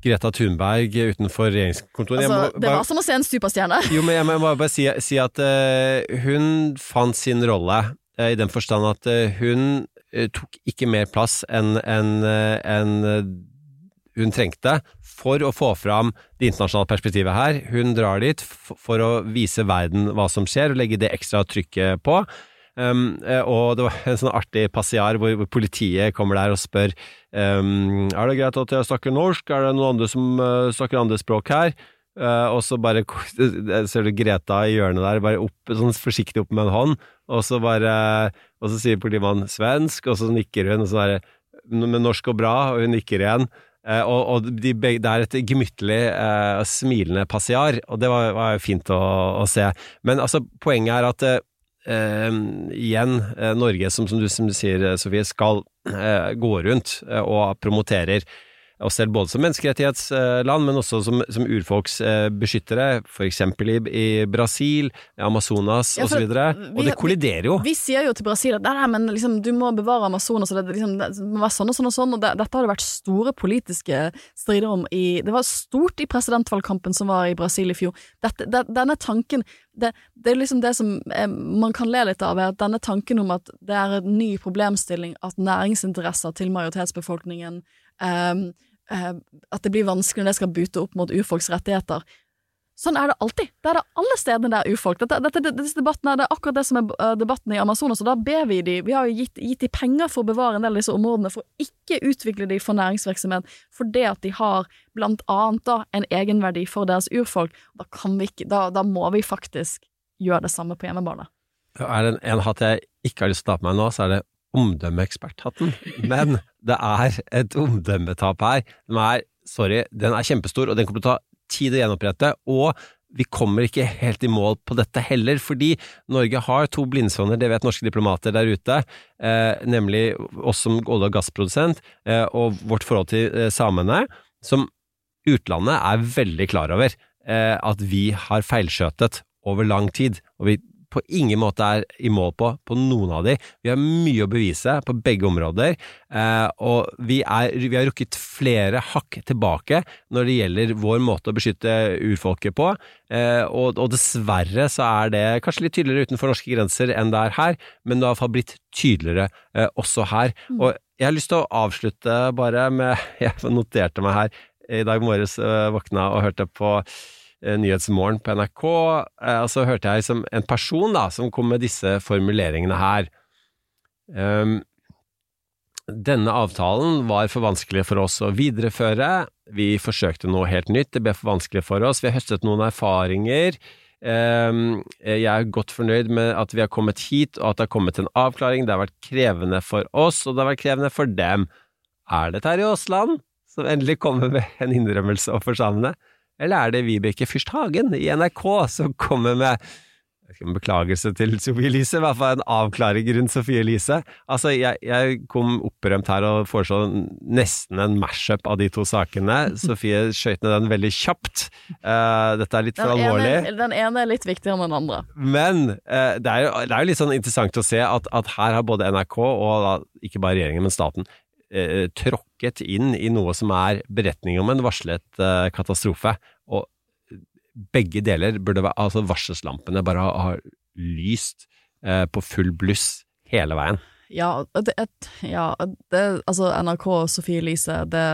Greta Thunberg utenfor regjeringskontoret. Altså, det bare- var som å se en superstjerne. Jo, men jeg må bare, si, si at uh, hun fant sin rolle uh, i den forstand at uh, hun tok ikke mer plass enn en, eh, hun trengte for å få fram det internasjonale perspektivet her. Hun drar dit for å vise verden hva som skjer, og legge det ekstra trykket på. Um, og det var en sånn artig passiar hvor, hvor politiet kommer der og spør um, Er det greit at jeg snakker norsk, er det noen andre som uh, snakker andre språk her? Uh, og så bare ser du Greta i hjørnet der, bare opp, sånn forsiktig opp med en hånd, og så bare Og så sier politimannen svensk, og så nikker hun, og så bare med norsk og bra, og hun nikker igjen. Uh, og, og de, det er et gemyttlig, uh, smilende passiar, og det var, jo fint å, å se. Men altså, poenget er at eh, igjen, eh, Norge, som, som, du, som du sier, eh, Sofie, skal eh, gå rundt eh, og promoterer oss selv både som menneskerettighetsland, men også som, som urfolksbeskyttere, for eksempel i, i Brasil, Amazonas Ja, osv. Og vi- det kolliderer jo. Vi sier jo til Brasil at nei, men liksom, du må bevare Amazonas, og det, liksom, det må være sånn og sånn og sånn, og det, dette har det vært store politiske strider om i Det var stort i presidentvalgkampen som var i Brasil i fjor. Dette, det, denne tanken det, det er liksom det som eh, man kan le litt av, er at denne tanken om at det er en ny problemstilling at næringsinteresser til majoritetsbefolkningen eh, eh, At det blir vanskelig når det skal bute opp mot urfolks rettigheter. Sånn er det alltid. Det er det alle stedene der er urfolk. Dette, dette, disse debattene, det er akkurat det som er eh, debatten i Amazonas, og da ber vi de Vi har jo gitt, gitt de penger for å bevare en del av disse områdene, for å ikke utvikle de for næringsvirksomhet, det at de har blant annet da en egenverdi for deres urfolk. Da kan vi ikke Da, da må vi faktisk gjøre det samme på hjemmebane. Er det en hatt jeg ikke har lyst til å ta på meg nå, så er det omdømmeeksperthatten. Men det er et omdømmetap her. Den er, sorry, den er kjempestor, og den kommer til å ta tid å gjenopprette. Og vi kommer ikke helt i mål på dette heller, fordi Norge har to blindsoner, det vet norske diplomater der ute, eh, nemlig oss som olje- og gassprodusent, eh, og vårt forhold til eh, samene, som utlandet er veldig klar over eh, at vi har feilskjøtet over lang tid, og vi på ingen måte er i mål på, på noen av de. Vi har mye å bevise på begge områder, eh, og vi, er, vi har rukket flere hakk tilbake når det gjelder vår måte å beskytte urfolket på, eh, og, og dessverre så er det kanskje litt tydeligere utenfor norske grenser enn det er her, men det har i hvert fall blitt tydeligere eh, også her. Og jeg har lyst til å avslutte bare med Jeg noterte meg her i dag morges, våkna og hørte på Nyhetsmorgen på NRK, eh, og så hørte jeg som en person da, som kom med disse formuleringene her. Um, denne avtalen var for vanskelig for oss å videreføre. Vi forsøkte noe helt nytt, det ble for vanskelig for oss. Vi har høstet noen erfaringer Ehm, jeg er godt fornøyd med at vi har kommet hit, og at det har kommet en avklaring. Det har vært krevende for oss, og det har vært krevende for dem. Er det Terje Aasland som endelig kommer med en innrømmelse overfor samene, eller er det Vibeke Fyrst Hagen i NRK som kommer med jeg vet beklagelse til Sofie Elise, i hvert fall en avklaring rundt Sofie Elise. Altså, jeg, jeg kom opprømt her og foreslo nesten en mash-up av de to sakene. Sofie skøyt ned den veldig kjapt. Uh, dette er litt for Den alvorlig. ene, den ene er litt viktigere enn den andre. Men uh, det, er jo, det er jo litt sånn interessant å se at, at her har både NRK og da, ikke bare regjeringen, men staten eh, tråkket inn i noe som er beretning om en varslet eh, katastrofe. Og begge deler burde være Altså, varselslampene bare har, lyst eh, på full bluss hele veien. Ja, det, et, ja det, altså NRK og Sofie Elise, det,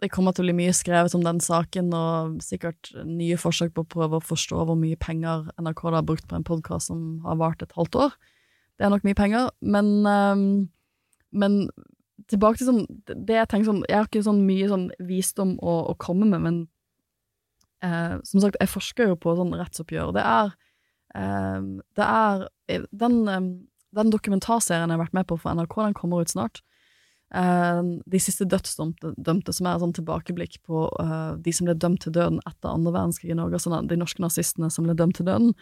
det kommer til å bli mye skrevet om den saken, og sikkert nye forsøk på å prøve å forstå hvor mye penger NRK har brukt på en podkast som har vart et halvt år. Det er nok mye penger, men, ehm, men tilbake til sånn det jeg tenker sånn Jeg har ikke sånn mye sånn visdom å, å komme med, men eh, som sagt, jeg forsker jo på sånn rettsoppgjør. Det er eh, Det er eh, den, eh, den dokumentarserien jeg har vært med på for NRK, den kommer ut snart. Eh, de siste dødsdømte, som er et sånn tilbakeblikk på eh, de som ble dømt til døden etter andre verdenskrig i Norge, altså de norske nazistene som ble dømt til døden.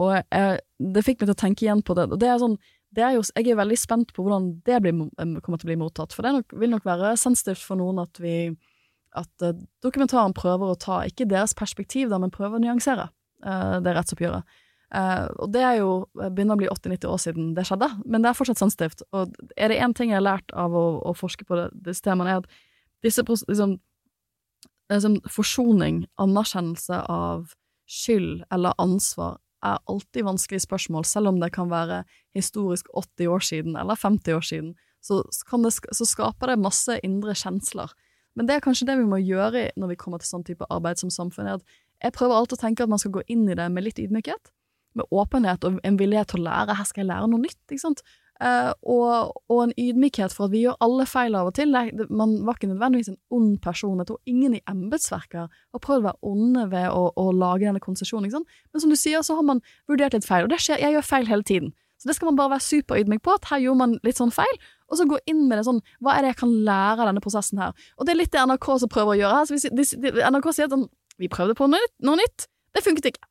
Og jeg, det fikk meg til å tenke igjen på det. Og det er sånn, det er jo, jeg er veldig spent på hvordan det blir, kommer til å bli mottatt. For det nok, vil nok være sensitivt for noen at vi at eh, dokumentaren prøver å ta, ikke deres perspektiv, da, men prøver å nyansere uh, det rettsoppgjøret. Uh, og det er jo begynner å bli 80-90 år siden det skjedde, men det er fortsatt sensitivt. Og er det én ting jeg har lært av å, å forske på det, disse temaene, er at disse liksom, liksom forsoning, anerkjennelse av skyld eller ansvar, er alltid vanskelige spørsmål, selv om det kan være historisk 80 år siden eller 50 år siden, så, det, så skaper det masse indre kjensler. Men det er kanskje det vi må gjøre når vi kommer til sånn type arbeid som samfunn, er at jeg prøver alltid å tenke at man skal gå inn i det med litt ydmykhet, med åpenhet og en villighet til å lære. Her skal jeg lære noe nytt, ikke sant? Eh, og, og en ydmykhet for at vi gjør alle feil av og til. Det, man var ikke nødvendigvis en ond person. Jeg tror ingen i embetsverket har prøvd å være onde ved å, å lage denne konsesjonen. Men som du sier, så har man vurdert litt feil, og det skjer, jeg gjør feil hele tiden. Så det skal man bare være superydmyk på, at her gjorde man litt sånn feil, og så gå inn med det sånn, hva er det jeg kan lære av denne prosessen her? Og det er litt det NRK som prøver å gjøre her. Så hvis, de, de, NRK sier at sånn, vi prøvde på noe nytt, noe nytt, det funket ikke.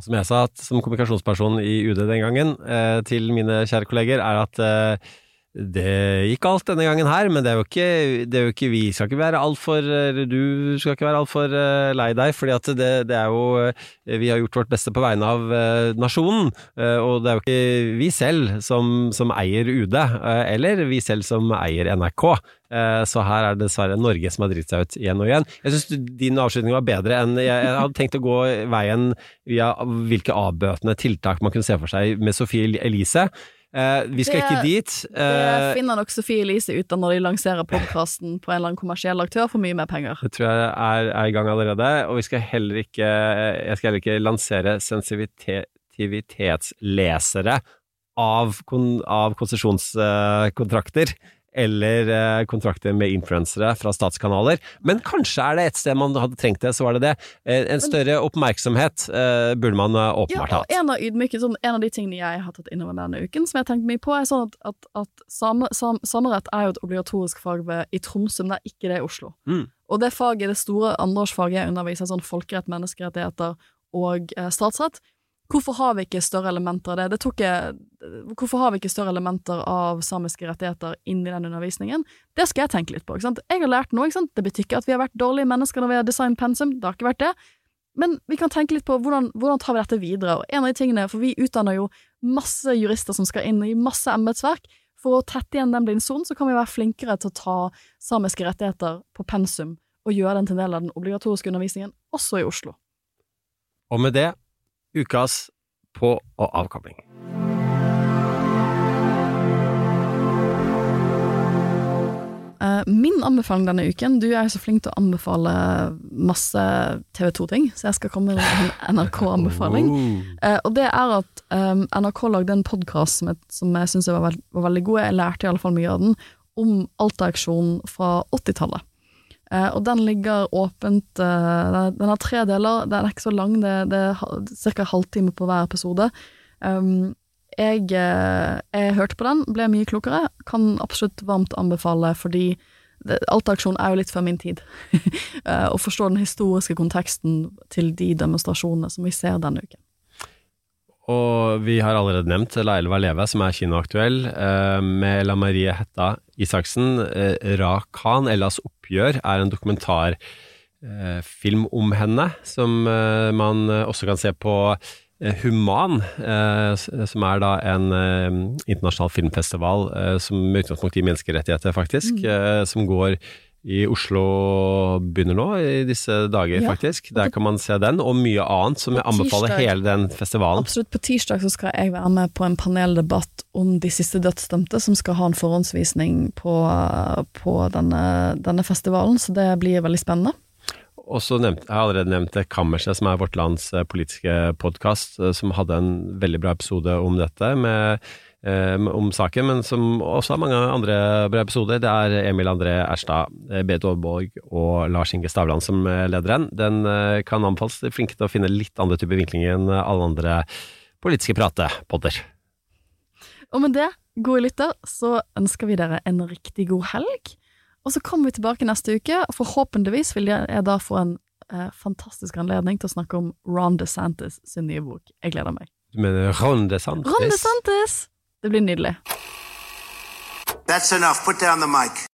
Og som jeg sa som kommunikasjonsperson i UD den gangen eh, til mine kjære kolleger, er at eh, det gikk alt denne gangen her, men det er jo ikke, er jo ikke vi skal ikke være altfor Du skal ikke være altfor uh, lei deg, fordi det, det er jo eh, Vi har gjort vårt beste på vegne av eh, nasjonen, eh, og det er jo ikke vi selv som, som eier UD, eh, eller vi selv som eier NRK. Eh, Så her er det dessverre Norge som har dritt seg ut igjen og igjen. Jeg syns din avslutning var bedre enn Jeg, jeg hadde tenkt å gå veien via hvilke avbøtende tiltak man kunne se for seg med Sofie Elise. Eh, vi skal Det- ikke dit. Det Eh, finner nok Sofie Elise ut av når de lanserer podkasten på en eller annen kommersiell aktør for mye mer penger. det tror jeg er, er i gang allerede, og vi skal heller ikke Jeg skal heller ikke lansere sensitivitetslesere av, kon, av konsesjonskontrakter. Eller eh, kontrakter med influensere fra statskanaler. Men kanskje er det et sted man hadde trengt det, så var det det. Eh, en større oppmerksomhet eh, burde man åpenbart hatt. Ja, en av, ydmyke, sånn, en av de tingene jeg har tatt innover denne uken, som jeg har tenkt mye på, er sånn at, at, at same, sam, samerett er jo et obligatorisk fag ved, i Tromsø, men det er ikke det i Oslo. Mm. Og det faget, det store andreårsfaget jeg underviser, sånn folkerett, menneskerettigheter og eh, statsrett, hvorfor har vi ikke større elementer av det? det tok jeg, hvorfor har vi ikke større elementer av samiske rettigheter inn i den undervisningen? Det skal jeg tenke litt på. Jeg har lært noe, det betyr ikke at vi har vært dårlige mennesker når vi har designet pensum, det har ikke vært det. Men vi kan tenke litt på hvordan, hvordan tar vi dette videre. Og en av de tingene, for vi utdanner jo masse jurister som skal inn i masse embetsverk. For å tette igjen den blindsonen, så kan vi være flinkere til å ta samiske rettigheter på pensum og gjøre den til en del av den obligatoriske undervisningen, også i Oslo. Og med det, ukas på- og avkobling. Eh, min anbefaling denne uken Du er jo så flink til å anbefale masse TV 2-ting, så jeg skal komme med en NRK-anbefaling. Eh, og det er at um, NRK lagde en podkast som jeg syns var, veld, var veldig god. Jeg lærte i alle fall mye av den, om Alta-auksjonen fra 80-tallet. Eh, og den ligger åpent eh, den- har tre deler, den er ikke så lang, det, det er ca. halvtime på hver episode. Um, jeg, eh, jeg hørte på den, ble mye klokere. Kan absolutt varmt anbefale, fordi alt Alta-aksjonen er jo litt før min tid. Å forstå den historiske konteksten til de demonstrasjonene som vi ser denne uken. Og vi har allerede nevnt Laila Valeve, som er kinoaktuell, med La Marie Hetta Isaksen. Ra Khan, Ellas oppgjør, er en dokumentarfilm om henne, som eh, man eh, også kan se på eh, Human, eh, som er da en eh, internasjonal filmfestival eh, som med utgangspunkt i menneskerettigheter, faktisk, mm. som går i Oslo begynner nå, i disse dager, Ja. faktisk. Der kan man se den, og mye annet, som jeg anbefaler tirsdag. hele den festivalen. Absolutt. På tirsdag så skal jeg være med på en paneldebatt om de siste dødsdømte, som skal ha en forhåndsvisning på, på denne, denne festivalen, så det blir veldig spennende. Og så nevnte, jeg har allerede nevnt Kammerset, som er vårt lands eh, politiske podkast, som hadde en veldig bra episode om dette, med, eh, om saken, men som også har mange andre bra episoder. Det er Emil André Erstad, eh, Berit Aaborg og Lars Inge Stavland som eh, leder den. Den eh, kan anbefales. De er flinke til å finne litt andre typer vinklinger enn alle andre politiske pratepodder. Og med det, gode lytter, så ønsker vi dere en riktig god helg. Og så kommer vi tilbake neste uke, og forhåpentligvis vil jeg da få en eh, fantastisk anledning til å snakke om Ron DeSantis sin nye bok. Jeg gleder meg. Du mener Ron DeSantis? Ron DeSantis! Det blir nydelig. That's enough. Put down the mic.